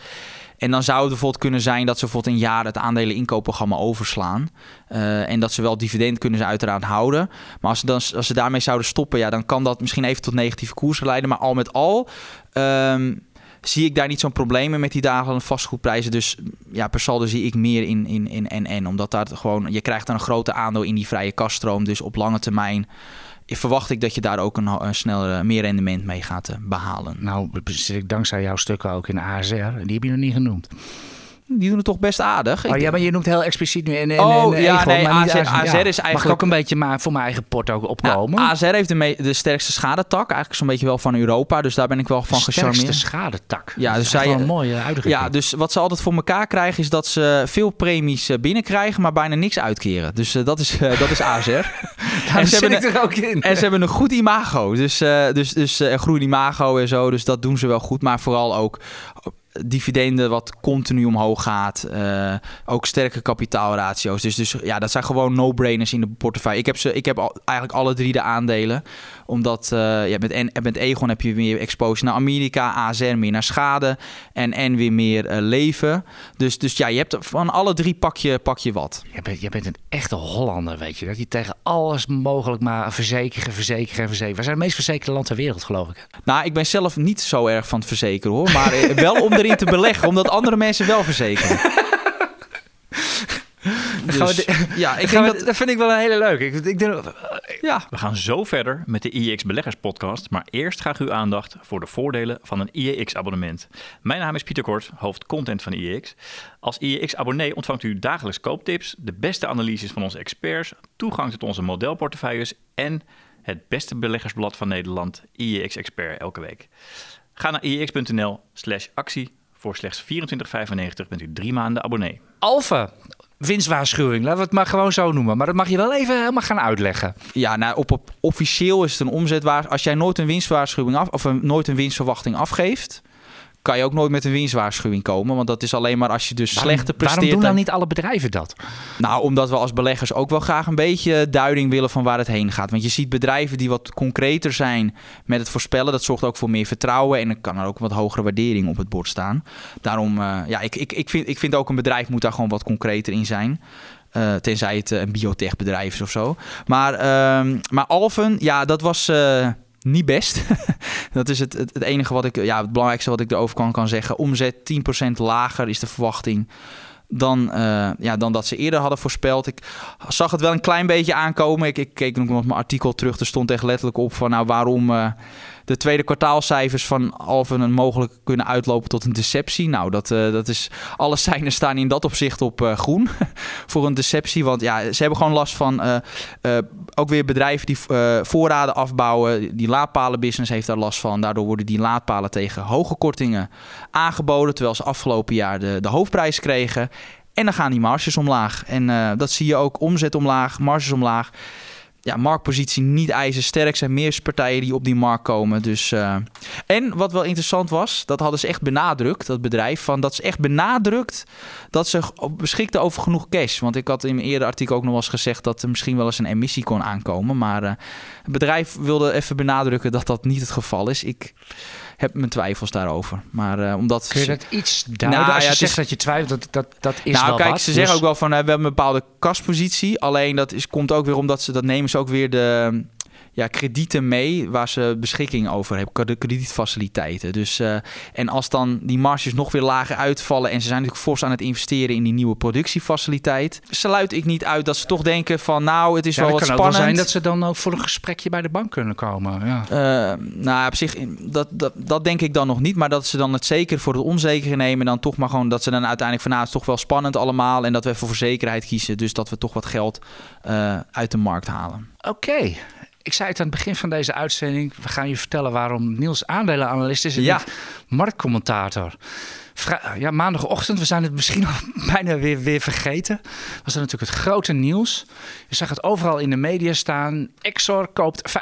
En dan zou het bijvoorbeeld kunnen zijn dat ze bijvoorbeeld een jaar het aandelen inkoopprogramma overslaan. Uh, en dat ze wel dividend kunnen ze uiteraard houden. Maar als ze, dan, als ze daarmee zouden stoppen, ja, dan kan dat misschien even tot negatieve koersen leiden. Maar al met al um, zie ik daar niet zo'n probleem met die dagen vastgoedprijzen. Dus ja, per saldo zie ik meer in, in, in NN. Omdat daar gewoon, je krijgt dan een grote aandeel in die vrije kaststroom. Dus op lange termijn verwacht ik dat je daar ook een, sneller meer rendement mee gaat uh, behalen.
Nou, zit ik dankzij jouw stukken ook in ASR. Die heb je nog niet genoemd.
Die doen het toch best aardig.
Oh, ja, maar je noemt heel expliciet nu. En, en,
oh,
en,
ja,
Egon,
nee, ASR is eigenlijk...
Mag ik ook een beetje maar voor mijn eigen port ook opkomen?
Nou, ASR heeft de, de sterkste schadetak. Eigenlijk zo'n beetje wel van Europa. Dus daar ben ik wel van gecharmeerd.
sterkste schadetak.
Ja, dus
zij, een mooie uitdrukking.
Ja, dus wat ze altijd voor elkaar krijgen is dat ze veel premies eh, binnenkrijgen, maar bijna niks uitkeren. Dus uh, dat, is, uh, dat is ASR.
en ze hebben er ook in.
En ze hebben een goed imago. Dus, uh, dus, dus groen imago en zo. Dus dat doen ze wel goed. Maar vooral ook dividenden wat continu omhoog gaat. Uh, ook sterke kapitaalratio's. Dus, dus ja, dat zijn gewoon no-brainers in de portefeuille. Ik heb, ze, ik heb al, eigenlijk alle drie de aandelen. Omdat uh, ja, met, met Egon heb je meer exposure naar Amerika, ASR meer naar schade en en weer meer uh, leven. Dus, dus ja, je hebt van alle drie pak je, pak je wat.
Je bent, je bent een echte Hollander, weet je. Dat je tegen alles mogelijk maar verzekeren, verzekeren, verzekeren. We zijn het meest verzekerde land ter wereld, geloof ik.
Nou, ik ben zelf niet zo erg van het verzekeren hoor. Maar wel om erin te beleggen, omdat andere mensen wel verzekeren.
Dus, ja, ik denk dat, dat vind ik wel een hele leuke. Ik, ik denk,
ja. We gaan zo verder met de IEX Beleggers Podcast. Maar eerst graag uw aandacht voor de voordelen van een IEX-abonnement. Mijn naam is Pieter Kort, hoofd content van IEX. Als IEX-abonnee ontvangt u dagelijks kooptips, de beste analyses van onze experts, toegang tot onze modelportefeuilles en het beste beleggersblad van Nederland, IEX Expert, elke week. Ga naar iex.nl actie. Voor slechts 24,95 bent u drie maanden abonnee.
Alfa, winstwaarschuwing. Laten we het maar gewoon zo noemen. Maar dat mag je wel even helemaal gaan uitleggen.
Ja, nou, op, op officieel is het een omzetwaar. Als jij nooit een winstwaarschuwing af, of een, nooit een winstverwachting afgeeft, kan je ook nooit met een winstwaarschuwing komen. Want dat is alleen maar als je dus waarom, slechter presteert.
Waarom doen dan niet alle bedrijven dat?
Nou, omdat we als beleggers ook wel graag een beetje duiding willen van waar het heen gaat. Want je ziet bedrijven die wat concreter zijn met het voorspellen. Dat zorgt ook voor meer vertrouwen. En dan kan er ook wat hogere waardering op het bord staan. Daarom, uh, ja, ik, ik, ik, vind, ik vind ook een bedrijf moet daar gewoon wat concreter in zijn. Uh, tenzij het een biotechbedrijf is of zo. Maar, uh, maar Alphen, ja, dat was... Uh, niet best. dat is het, het, enige wat ik, ja, het belangrijkste wat ik erover kan, kan zeggen. Omzet 10% lager is de verwachting dan, uh, ja, dan dat ze eerder hadden voorspeld. Ik zag het wel een klein beetje aankomen. Ik, ik keek nog op mijn artikel terug. Er stond echt letterlijk op van nou, waarom uh, de tweede kwartaalcijfers van Alphen mogelijk kunnen uitlopen tot een deceptie. Nou, dat, uh, dat is, alle seinen staan in dat opzicht op uh, groen voor een deceptie. Want ja, ze hebben gewoon last van uh, ook weer bedrijven die voorraden afbouwen. Die laadpalenbusiness heeft daar last van. Daardoor worden die laadpalen tegen hoge kortingen aangeboden. Terwijl ze afgelopen jaar de, de hoofdprijs kregen. En dan gaan die marges omlaag. En dat zie je ook, omzet omlaag, marges omlaag ja, marktpositie niet ijzersterk. zijn meer partijen die op die markt komen. Dus, uh... En wat wel interessant was, dat hadden ze echt benadrukt, dat bedrijf. Van, dat ze echt benadrukt dat ze beschikten over genoeg cash. Want ik had in mijn eerder artikel ook nog wel eens gezegd dat er misschien wel eens een emissie kon aankomen. Maar uh, het bedrijf wilde even benadrukken dat dat niet het geval is. Ik heb mijn twijfels daarover. Maar uh, omdat
kun je dat iets duiden? Nou, als je ja, zegt is... dat je twijfelt, dat, dat, dat is nou, wel
kijk,
wat,
ze zeggen dus- ook wel van uh, we hebben een bepaalde kaspositie. Alleen dat is, komt ook weer omdat ze dat nemen ze ook weer de ja, kredieten mee waar ze beschikking over hebben, de kredietfaciliteiten. Dus, uh, en als dan die marges nog weer lager uitvallen en ze zijn natuurlijk fors aan het investeren in die nieuwe productiefaciliteit, sluit ik niet uit dat ze toch denken van nou, het is
ja,
wel
wat
kan spannend.
Wel zijn dat ze dan ook voor een gesprekje bij de bank kunnen komen. Ja.
Uh, nou, op zich, dat, dat, dat denk ik dan nog niet, maar dat ze dan het zeker voor het onzekere nemen, dan toch maar gewoon dat ze dan uiteindelijk van nou, het is toch wel spannend allemaal en dat we even voor zekerheid kiezen, dus dat we toch wat geld uh, uit de markt halen.
Oké. Okay. Ik zei het aan het begin van deze uitzending. We gaan je vertellen waarom Niels aandelenanalist is en ja. niet marktcommentator. Vra ja, maandagochtend, we zijn het misschien al bijna weer, weer vergeten. Was er natuurlijk het grote nieuws. Je zag het overal in de media staan. Exor koopt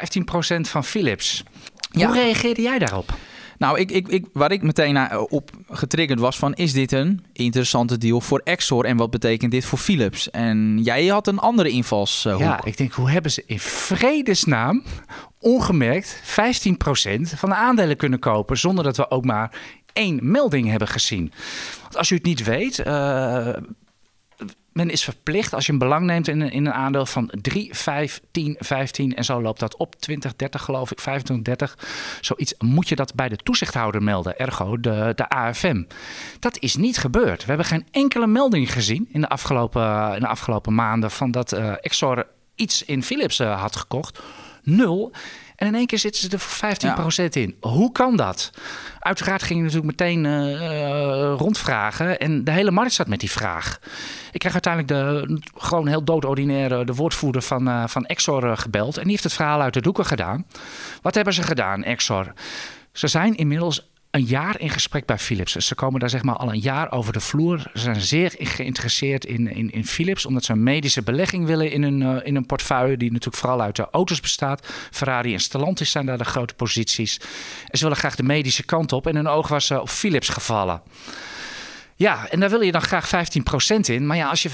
15% van Philips. Ja. Hoe reageerde jij daarop?
Nou, ik, ik, ik, waar ik meteen op getriggerd was van... is dit een interessante deal voor Exor en wat betekent dit voor Philips? En jij had een andere invalshoek.
Ja, ik denk, hoe hebben ze in vredesnaam ongemerkt 15% van de aandelen kunnen kopen... zonder dat we ook maar één melding hebben gezien? Want als u het niet weet... Uh, men is verplicht als je een belang neemt in een, in een aandeel van 3, 5, 10, 15 en zo loopt dat op 20, 30 geloof ik, 25, 30. Zoiets moet je dat bij de toezichthouder melden, ergo de, de AFM. Dat is niet gebeurd. We hebben geen enkele melding gezien in de afgelopen, in de afgelopen maanden van dat uh, Exor iets in Philips uh, had gekocht. Nul. En in één keer zitten ze er voor 15% in. Hoe kan dat? Uiteraard ging je natuurlijk meteen uh, rondvragen. En de hele markt zat met die vraag. Ik kreeg uiteindelijk de gewoon heel doodordinaire de woordvoerder van, uh, van Exor gebeld. En die heeft het verhaal uit de doeken gedaan. Wat hebben ze gedaan, Exor? Ze zijn inmiddels een jaar in gesprek bij Philips. Ze komen daar zeg maar al een jaar over de vloer. Ze zijn zeer geïnteresseerd in, in, in Philips, omdat ze een medische belegging willen in hun, uh, in een portefeuille die natuurlijk vooral uit de auto's bestaat. Ferrari en Stellantis zijn daar de grote posities. En ze willen graag de medische kant op. En hun oog was uh, op Philips gevallen. Ja, en daar wil je dan graag 15% in. Maar ja, als je 15%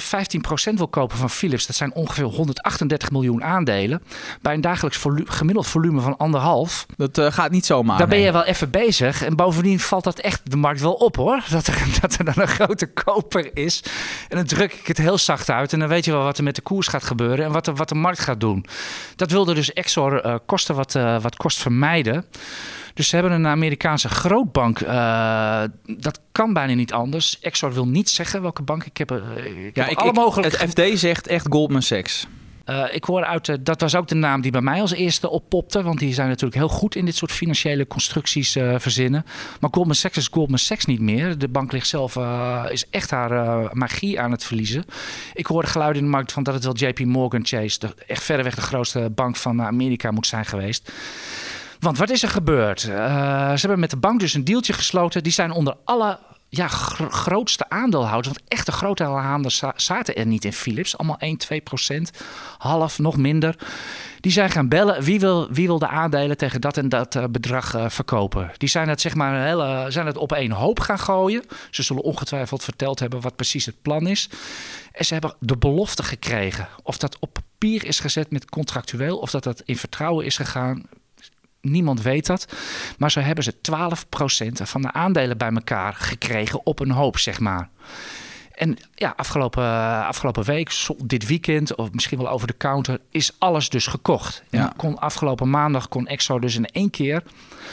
wil kopen van Philips, dat zijn ongeveer 138 miljoen aandelen. Bij een dagelijks gemiddeld volume van anderhalf.
Dat uh, gaat niet zomaar.
Daar ben je wel even bezig. En bovendien valt dat echt de markt wel op hoor. Dat er, dat er dan een grote koper is. En dan druk ik het heel zacht uit. En dan weet je wel wat er met de koers gaat gebeuren. En wat de, wat de markt gaat doen. Dat wilde dus Exor uh, kosten wat, uh, wat kost vermijden. Dus ze hebben een Amerikaanse grootbank. Uh, dat kan bijna niet anders. Exor wil niet zeggen welke bank. Ik heb, uh, ik
ja,
heb
ik,
alle mogelijke...
Het FD zegt echt Goldman Sachs.
Uh, ik hoor uit, dat was ook de naam die bij mij als eerste oppopte. Want die zijn natuurlijk heel goed in dit soort financiële constructies uh, verzinnen. Maar Goldman Sachs is Goldman Sachs niet meer. De bank ligt zelf, is echt haar magie aan het verliezen. Ik hoorde geluiden in de markt van dat het wel JP Morgan Chase, de, echt verreweg de grootste bank van Amerika moet zijn geweest. Want wat is er gebeurd? Uh, ze hebben met de bank dus een deeltje gesloten. Die zijn onder alle ja, gro grootste aandeelhouders. Want echte grote aandeelhouders zaten er niet in Philips. Allemaal 1, 2 procent. Half, nog minder. Die zijn gaan bellen. Wie wil, wie wil de aandelen tegen dat en dat uh, bedrag uh, verkopen? Die zijn het, zeg maar, hele, zijn het op één hoop gaan gooien. Ze zullen ongetwijfeld verteld hebben wat precies het plan is. En ze hebben de belofte gekregen. Of dat op papier is gezet met contractueel. Of dat dat in vertrouwen is gegaan Niemand weet dat. Maar zo hebben ze 12% van de aandelen bij elkaar gekregen op een hoop, zeg maar. En ja, afgelopen, afgelopen week, dit weekend, of misschien wel over de counter, is alles dus gekocht. Ja. kon, afgelopen maandag kon Exo dus in één keer.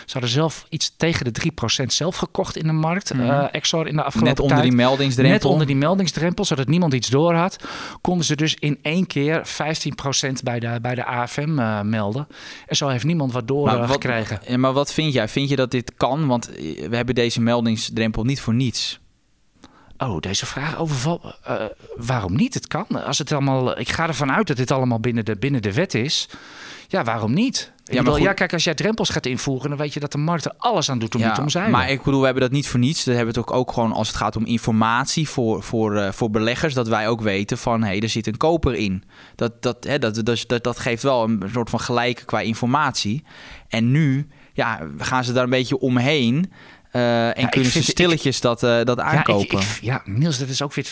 Ze hadden zelf iets tegen de 3% zelf gekocht in de markt. Mm -hmm. uh, Exor in de afgelopen
Net onder
tijd.
die meldingsdrempel.
Net onder die meldingsdrempel, zodat niemand iets door had. Konden ze dus in één keer 15% bij de, bij de AFM uh, melden. En zo heeft niemand wat door
maar wat,
gekregen.
Ja, maar wat vind jij? Vind je dat dit kan? Want we hebben deze meldingsdrempel niet voor niets.
Oh, deze vraag overvalt. Uh, waarom niet? Het kan. Als het allemaal, ik ga ervan uit dat dit allemaal binnen de, binnen de wet is. Ja, waarom niet?
Ja, maar
bedoel,
goed.
ja, kijk, als jij drempels gaat invoeren, dan weet je dat de markt er alles aan doet om
Ja,
niet te omzeilen.
maar ik bedoel, we hebben dat niet voor niets. We hebben het ook, ook gewoon als het gaat om informatie voor, voor, eh, voor beleggers. Dat wij ook weten van, hé, hey, er zit een koper in. Dat, dat, hè, dat, dat, dat, dat geeft wel een soort van gelijk qua informatie. En nu ja, gaan ze daar een beetje omheen. Eh, en kunnen ze stilletjes dat, eh, dat
ja,
aankopen.
ik, ik- ja, Niels, dat is ook weer.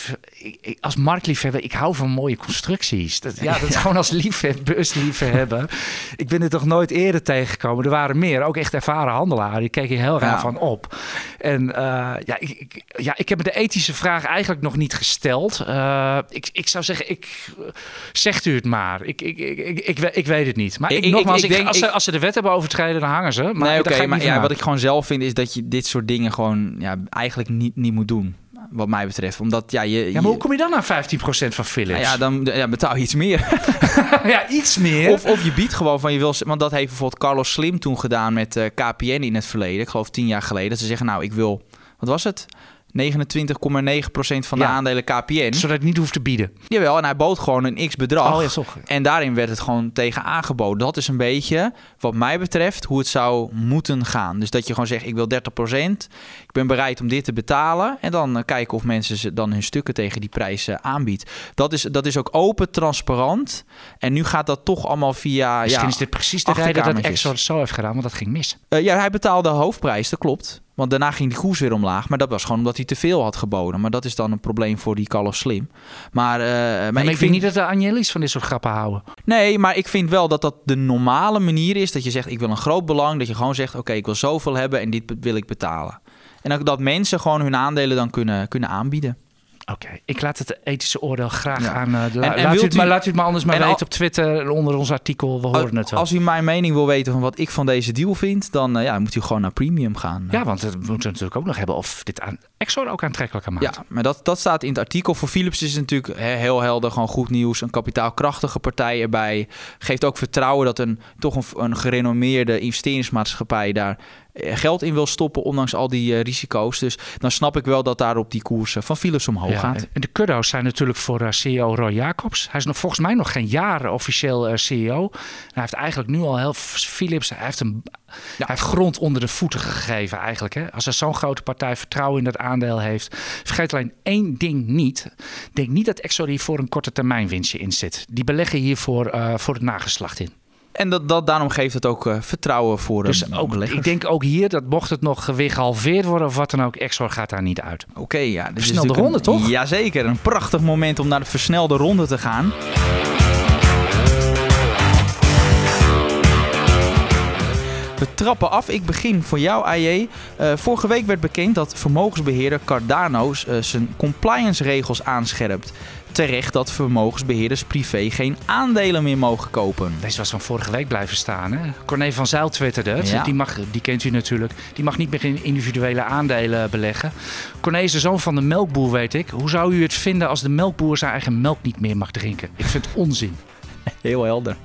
als marktliefhebber, ik hou van mooie constructies. Dat, ja, dat is gewoon als liefhebber, beursliefhebber. ik ben er toch nooit eerder tegengekomen. Er waren meer, ook echt ervaren handelaren. Die keken heel raar van op. En eh, ja, ik, ik- ja, ik heb me de ethische vraag eigenlijk nog niet gesteld. Ik, ik zou zeggen, ik, zegt u het maar. Ik, ik, ik, ik, ik, we- ik weet het niet. Maar nogmaals,
denk-
als, ze, als ze de wet hebben overtreden, dan hangen ze. Maar
nee, oké, maar ja, wat ik gewoon zelf vind is dat je dit soort dingen gewoon ja, eigenlijk niet, niet moet doen. Wat mij betreft. Omdat ja, je.
Ja, maar hoe kom je dan aan 15% van Philips?
Nou ja, dan ja, betaal je iets meer.
ja, iets meer.
Of, of je biedt gewoon van je wil. Want dat heeft bijvoorbeeld Carlos Slim toen gedaan met eh, KPN in het verleden. Ik geloof tien jaar geleden. Dat ze zeggen, nou, ik wil. Wat was het? 29,9% van de
Ja.
aandelen KPN.
Zodat ik niet hoef te bieden.
Jawel, en hij bood gewoon een x-bedrag.
Oh ja, toch.
En daarin werd het gewoon tegen aangeboden. Dat is een beetje, wat mij betreft, hoe het zou moeten gaan. Dus dat je gewoon zegt, ik wil 30%. Ik ben bereid om dit te betalen. En dan eh, kijken of mensen ze dan hun stukken tegen die prijs eh, aanbiedt. Dat is, dat is ook open, transparant. En nu gaat dat toch allemaal via...
Misschien
ja,
is dit precies de reden dat het zo heeft gedaan, want dat ging mis.
Eh, ja, hij betaalde de hoofdprijs, dat klopt. Want daarna ging die koers weer omlaag. Maar dat was gewoon omdat hij te veel had geboden. Maar dat is dan een probleem voor die Carlos Slim. Maar, eh, maar
Maar ik
ik
vind niet dat de Agnelli's van dit soort grappen houden.
Nee, maar ik vind wel dat dat de normale manier is. Dat je zegt, ik wil een groot belang. Dat je gewoon zegt, oké, ik wil zoveel hebben en dit wil ik betalen. En dat mensen gewoon hun aandelen dan kunnen, kunnen aanbieden.
Oké, ik laat het ethische oordeel graag
Ja.
aan. eh, de- la-
En- en
laat, u het, maar, laat u het maar anders maar weten op Twitter onder ons artikel. We horen het wel.
Als u mijn mening wil weten van wat ik van deze deal vind... dan eh, ja, moet u gewoon naar premium gaan.
Ja, want we moeten natuurlijk ook nog hebben of dit aan Exor ook aantrekkelijker maakt.
Ja, maar dat, dat staat in het artikel. Voor Philips is het natuurlijk he- heel helder, gewoon goed nieuws. Een kapitaalkrachtige partij erbij. Geeft ook vertrouwen dat een toch een, een gerenommeerde investeringsmaatschappij daar geld in wil stoppen, ondanks al die eh, risico's. Dus dan snap ik wel dat daar op die koers eh, van Philips omhoog
Ja,
gaat.
en- de kuddo's zijn natuurlijk voor eh, CEO Roy Jacobs. Hij is nog volgens mij nog geen jaren officieel eh, CEO. Hij heeft eigenlijk nu al heel Philips. Hij heeft een hij heeft grond onder de voeten gegeven eigenlijk. Hè? Als er zo'n grote partij vertrouwen in dat aandeel heeft. Vergeet alleen één ding niet. Denk niet dat Exor hier voor een korte termijn winstje in zit. Die beleggen hiervoor voor, voor het nageslacht in.
En dat, dat, daarom geeft het ook eh, vertrouwen voor
Dus
eh,
ook,
beleggers.
ik denk ook hier dat mocht het nog weer gehalveerd worden of wat dan ook, Exor gaat daar niet uit.
Oké, ja. dit
Versnelde ronde,
een-
toch?
Jazeker, een prachtig moment om naar de versnelde ronde te gaan. We trappen af. Ik begin voor jou, AJ. Eh, vorige week werd bekend dat vermogensbeheerder Cardano zijn compliance-regels aanscherpt. Terecht dat vermogensbeheerders privé geen aandelen meer mogen kopen.
Deze was van vorige week blijven staan. Hè? Corné van Zijl twitterde het.
Ja.
Die, mag, die kent u natuurlijk. Die mag niet meer in individuele aandelen beleggen. Corné is de zoon van de melkboer, weet ik. Hoe zou u het vinden als de melkboer zijn eigen melk niet meer mag drinken? Ik vind het onzin.
Heel helder.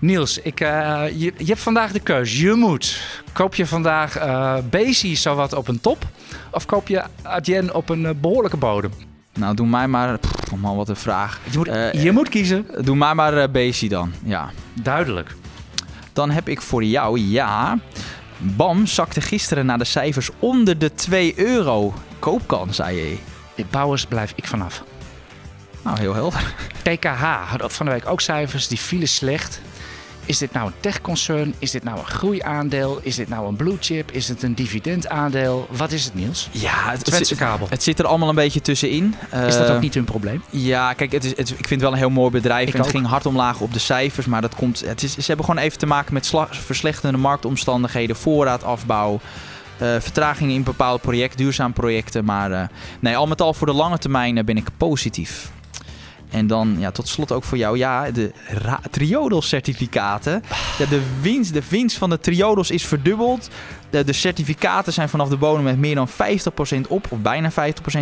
Niels, ik, eh, je, je hebt vandaag de keus. Je moet. Koop je vandaag eh Bezi zowat op een top? Of koop je Adyen op een eh, behoorlijke bodem?
Nou, doe mij maar... Pff, man, wat een vraag.
Je moet,
Eh,
je moet kiezen.
Doe mij maar eh Beestie dan. Ja.
Duidelijk.
Dan heb ik voor jou, ja. BAM zakte gisteren naar de cijfers onder de 2 euro. Koopkans, zei je.
Bouwers blijf ik vanaf.
Nou, heel helder.
TKH had van de week ook cijfers, die vielen slecht. Is dit nou een techconcern? Is dit nou een groeiaandeel? Is dit nou een blue chip? Is het een dividendaandeel? Wat is het, Niels?
Ja, het,
Twentse
het,
kabel.
het zit er allemaal een beetje tussenin.
Is dat
Eh,
ook niet hun probleem?
Ja, kijk, het is, het, ik vind het wel een heel mooi bedrijf.
Ik
en het
ook.
ging hard omlaag op de cijfers. Maar dat komt, het is, ze hebben gewoon even te maken met sla- verslechterende marktomstandigheden, voorraadafbouw. eh, vertragingen in bepaalde projecten, duurzaam projecten. Maar eh, nee, al met al voor de lange termijn eh, ben ik positief. En dan ja, tot slot ook voor jou, ja, de Triodos-certificaten. Ja, de, winst, de winst van de Triodos is verdubbeld. De, de certificaten zijn vanaf de bodem met meer dan 50% op, of bijna 50%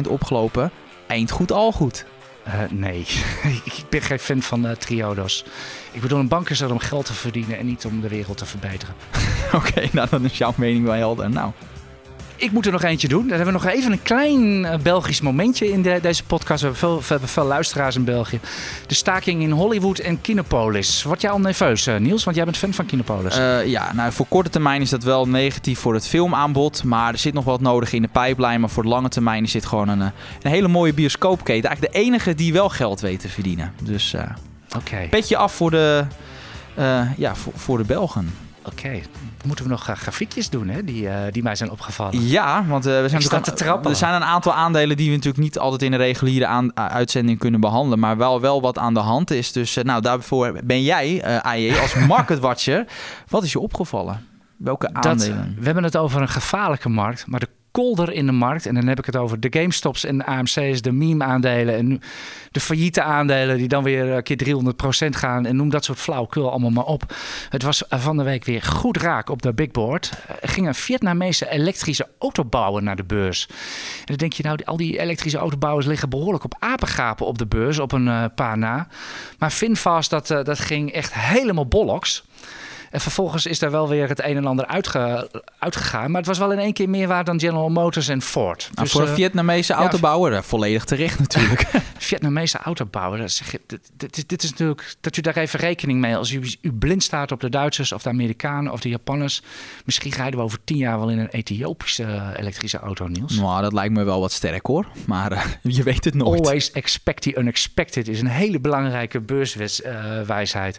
opgelopen. Eind goed, al goed.
Eh, nee, ik ben geen fan van eh, triodos. Ik bedoel, een bank is er om geld te verdienen en niet om de wereld te verbeteren.
Oké, nou dan is jouw mening wel helder. Nou,
Ik moet er nog eentje doen. Dan hebben we nog even een klein eh, Belgisch momentje in de- deze podcast. We hebben, veel, we hebben veel luisteraars in België. De staking in Hollywood en Kinopolis. Word jij al nerveus, eh, Niels? Want jij bent fan van Kinopolis.
eh, ja, nou voor korte termijn is dat wel negatief voor het filmaanbod. Maar er zit nog wat nodig in de pijplijn. Maar voor de lange termijn is dit gewoon een, een hele mooie bioscoopketen. Eigenlijk de enige die wel geld weet te verdienen. Dus eh,
Oké,
petje af voor de, ja, voor, voor de Belgen.
oké. Moeten we nog eh, grafiekjes doen, hè? Die, eh, die mij zijn opgevallen.
Ja, want eh, we zijn natuurlijk
te trappelen.
Er zijn een aantal aandelen die we natuurlijk niet altijd in een reguliere aan, uitzending kunnen behandelen. Maar wel, wel wat aan de hand is. Dus nou, daarvoor ben jij, AJ, als market watcher. Wat is je opgevallen? Welke
Dat,
aandelen?
we hebben het over een gevaarlijke markt, maar de kolder in de markt, en dan heb ik het over de GameStops en de AMC's, de meme-aandelen en de failliete aandelen die dan weer een keer 300% gaan en noem dat soort flauwkul allemaal maar op. Het was van de week weer goed raak op de big board. Er ging een Vietnamese elektrische autobouwer naar de beurs. En dan denk je nou, al die elektrische autobouwers liggen behoorlijk op apengapen op de beurs, op een eh, paar na. Maar Finfast, dat, eh, dat ging echt helemaal bollocks. En vervolgens is daar wel weer het een en ander uitge, uitgegaan. Maar het was wel in één keer meer waard dan General Motors en Ford.
Nou,
Dus,
voor een
eh,
Vietnamese autobouwer, eh, volledig terecht natuurlijk.
Vietnamese autobouwer. dat dit, dit, is- dit is natuurlijk dat u daar even rekening mee. Als u, u blind staat op de Duitsers of de Amerikanen of de Japanners. Misschien rijden we over tien jaar wel in een Ethiopische eh, elektrische auto, Niels.
nou, dat lijkt me wel wat sterk hoor. Maar je weet het nooit.
Always expect the unexpected is een hele belangrijke beurswijsheid.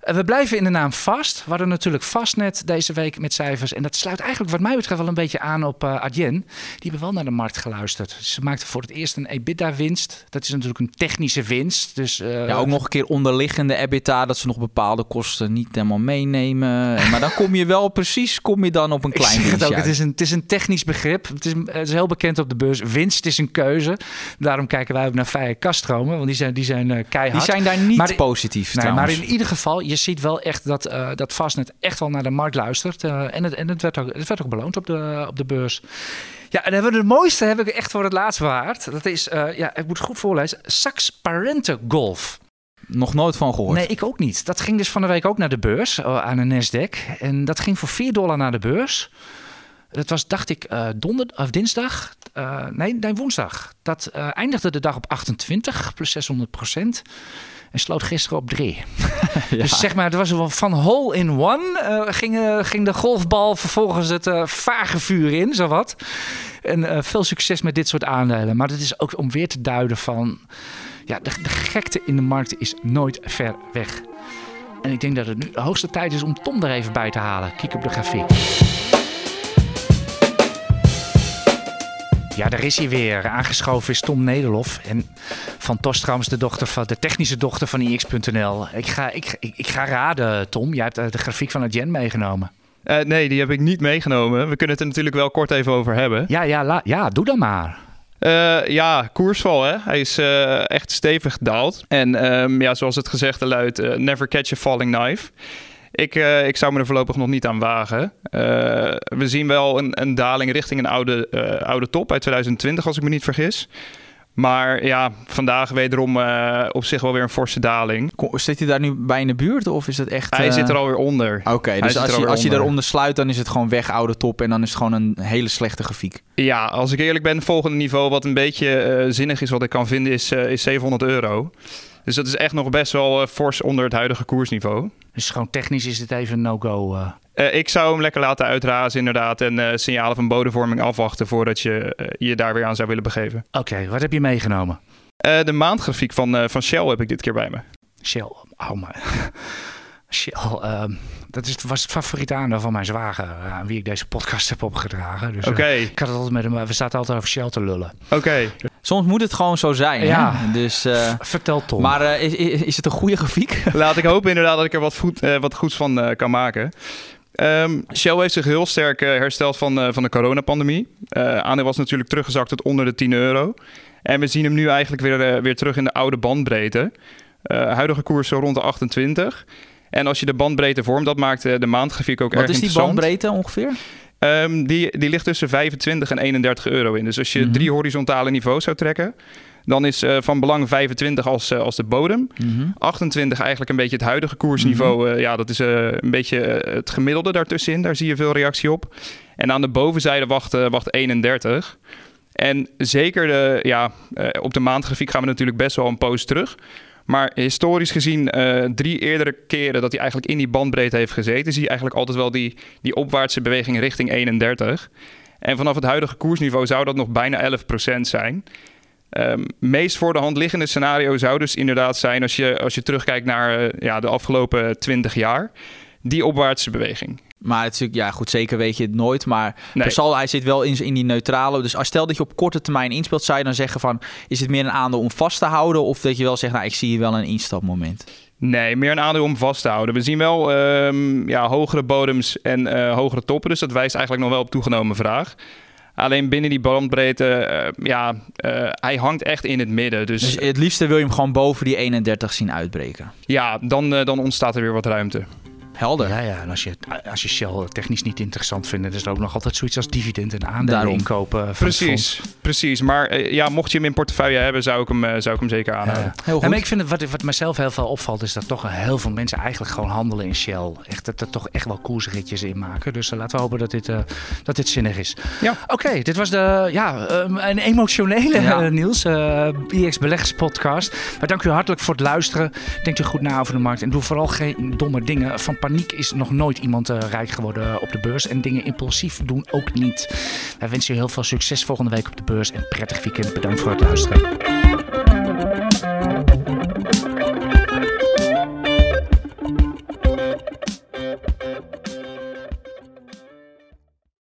We blijven in de naam vast. We hadden natuurlijk Fastnet deze week met cijfers. En dat sluit eigenlijk wat mij betreft wel een beetje aan op eh Adyen. Die hebben wel naar de markt geluisterd. Ze maakten voor het eerst een EBITDA-winst. Dat is natuurlijk een technische winst. Dus, eh,
Ja, ook nog een keer onderliggende EBITDA, dat ze nog bepaalde kosten niet helemaal meenemen. En- Maar dan kom je wel precies, kom je dan op een klein
het
winstje
het een, het is een technisch begrip. Het is, het is heel bekend op de beurs. Winst is een keuze. Daarom kijken wij ook naar Fije Kaststromen. Want die zijn, die zijn eh, keihard.
Die zijn daar niet
Maar-
positief
Nee, maar in ieder geval, je ziet wel echt dat, eh dat Fastnet echt wel naar de markt luistert. Eh, en het, en het, werd ook, het werd ook beloond op de, op de beurs. Ja, en dan hebben we de mooiste heb ik echt voor het laatst bewaard. Dat is, eh, ja, ik moet het goed voorlezen, Sax Parente Golf.
Nog nooit van gehoord.
Nee, ik ook niet. Dat ging dus van de week ook naar de beurs, aan de Nasdaq. En dat ging voor 4 dollar naar de beurs. Dat was, dacht ik, uh, donder, of dinsdag. Uh, nee, nee, woensdag. Dat uh, eindigde de dag op 28, plus 600 procent. En sloot gisteren op 3. ja. Dus zeg maar, het was wel van hole in one. Uh, ging, ging de golfbal vervolgens het uh, vage vuur in, zowat. En veel succes met dit soort aandelen. Maar het is ook om weer te duiden van... Ja, de, de gekte in de markt is nooit ver weg. En ik denk dat het nu de hoogste tijd is om Tom er even bij te halen. Kijk op de grafiek. Ja, daar is hij weer. Aangeschoven is Tom Nederlof. En van Tostrams, de, dochter van, de technische dochter van ix.nl. Ik ga, ik, ik, ik, ga raden, Tom. Jij hebt de grafiek van Gen meegenomen.
Uh, nee, die heb ik niet meegenomen. We kunnen het er natuurlijk wel kort even over hebben.
Ja, ja, la, ja doe dan maar.
Uh, ja, koersval. Hè? Hij is uh, echt stevig gedaald. En um, ja, zoals het gezegde luidt, never catch a falling knife. Ik, uh, ik zou me er voorlopig nog niet aan wagen. Uh, we zien wel een, een, daling richting een oude, uh, oude top uit 2020, als ik me niet vergis. Maar ja, vandaag wederom op zich wel weer een forse daling.
Zit hij daar nu bij in de buurt of is het echt...
Hij zit er alweer onder.
Oké, okay, dus als je, als je eronder sluit, dan is het gewoon weg oude top en dan is het gewoon een hele slechte grafiek.
Ja, als ik eerlijk ben, volgende niveau wat een beetje zinnig is wat ik kan vinden is, is 700 euro. Dus dat is echt nog best wel fors onder het huidige koersniveau.
Dus gewoon technisch is het even een no-go. Uh.
Uh, ik zou hem lekker laten uitrazen inderdaad. En uh, signalen van bodemvorming afwachten voordat je je daar weer aan zou willen begeven.
Oké, okay, wat heb je meegenomen?
de maandgrafiek van, van Shell heb ik dit keer bij me.
Shell, oh my. Shell, um, dat is, was het favoriete aandeel van mijn zwager, aan wie ik deze podcast heb opgedragen. Dus,
Oké. Okay.
ik had het altijd met hem, we zaten altijd over Shell te lullen.
Oké. Okay.
Soms moet het gewoon zo zijn.
Ja,
hè? dus. Uh,
vertel Tom.
Maar uh, is, is het een goede grafiek?
Laat ik hopen inderdaad dat ik er wat, goed, uh, wat goeds van kan maken. Um, Shell heeft zich heel sterk hersteld van, van de coronapandemie. aandeel was natuurlijk teruggezakt tot onder de 10 euro. En we zien hem nu eigenlijk weer, weer terug in de oude bandbreedte. huidige koers zo rond de 28. En als je de bandbreedte vormt, dat maakt de maandgrafiek ook
Wat
erg
interessant.
Wat
is die bandbreedte ongeveer?
Um, die, die ligt tussen 25 en 31 euro in. Dus als je mm -hmm. drie horizontale niveaus zou trekken, dan is uh, van belang 25 als, uh, als de bodem. Mm -hmm. 28 eigenlijk een beetje het huidige koersniveau. Mm -hmm. uh, ja, dat is een beetje het gemiddelde daartussenin. Daar zie je veel reactie op. En aan de bovenzijde wacht, wacht 31. En zeker de, ja, op de maandgrafiek gaan we natuurlijk best wel een poos terug. Maar historisch gezien, uh, drie eerdere keren dat hij eigenlijk in die bandbreedte heeft gezeten, zie je eigenlijk altijd wel die, die opwaartse beweging richting 31. En vanaf het huidige koersniveau zou dat nog bijna 11% zijn. Um, meest voor de hand liggende scenario zou dus inderdaad zijn, als je, als je terugkijkt naar uh, ja, de afgelopen 20 jaar, die opwaartse beweging.
Maar het is natuurlijk, ja goed, zeker weet je het nooit. Maar nee. Hij zit wel in, in die neutrale. Dus als stel dat je op korte termijn inspeelt, zou je dan zeggen van... is het meer een aandeel om vast te houden? Of dat je wel zegt, nou, ik zie hier wel een instapmoment?
Nee, meer een aandeel om vast te houden. We zien wel um, ja, hogere bodems en uh, hogere toppen. Dus dat wijst eigenlijk nog wel op toegenomen vraag. Alleen binnen die bandbreedte, uh, ja, uh, hij hangt echt in het midden. Dus,
dus het liefste wil je hem gewoon boven die 31 zien uitbreken?
Ja, dan, dan ontstaat er weer wat ruimte.
Helder.
Ja, ja. En als je, als je Shell technisch niet interessant vindt, dan is er ook nog altijd zoiets als dividend en aandelen inkopen.
Precies, precies. Maar uh, ja, mocht je hem in portefeuille hebben, zou ik hem, uh, zou ik hem zeker aanhouden.
Ja. Heel goed. En ik vind het, wat, wat mezelf heel veel opvalt, is dat toch heel veel mensen eigenlijk gewoon handelen in Shell. Echt, dat er toch echt wel koersritjes in maken. Dus uh, laten we hopen dat dit, dat dit zinnig is.
Ja.
Oké, okay, dit was de, ja, um, een emotionele ja. Niels, IX Beleggers podcast. Maar dank u hartelijk voor het luisteren. Denk je goed na over de markt en doe vooral geen domme dingen van paniek is nog nooit iemand uh, rijk geworden op de beurs. En dingen impulsief doen ook niet. Wij wensen je heel veel succes volgende week op de beurs. En prettig weekend. Bedankt voor het luisteren.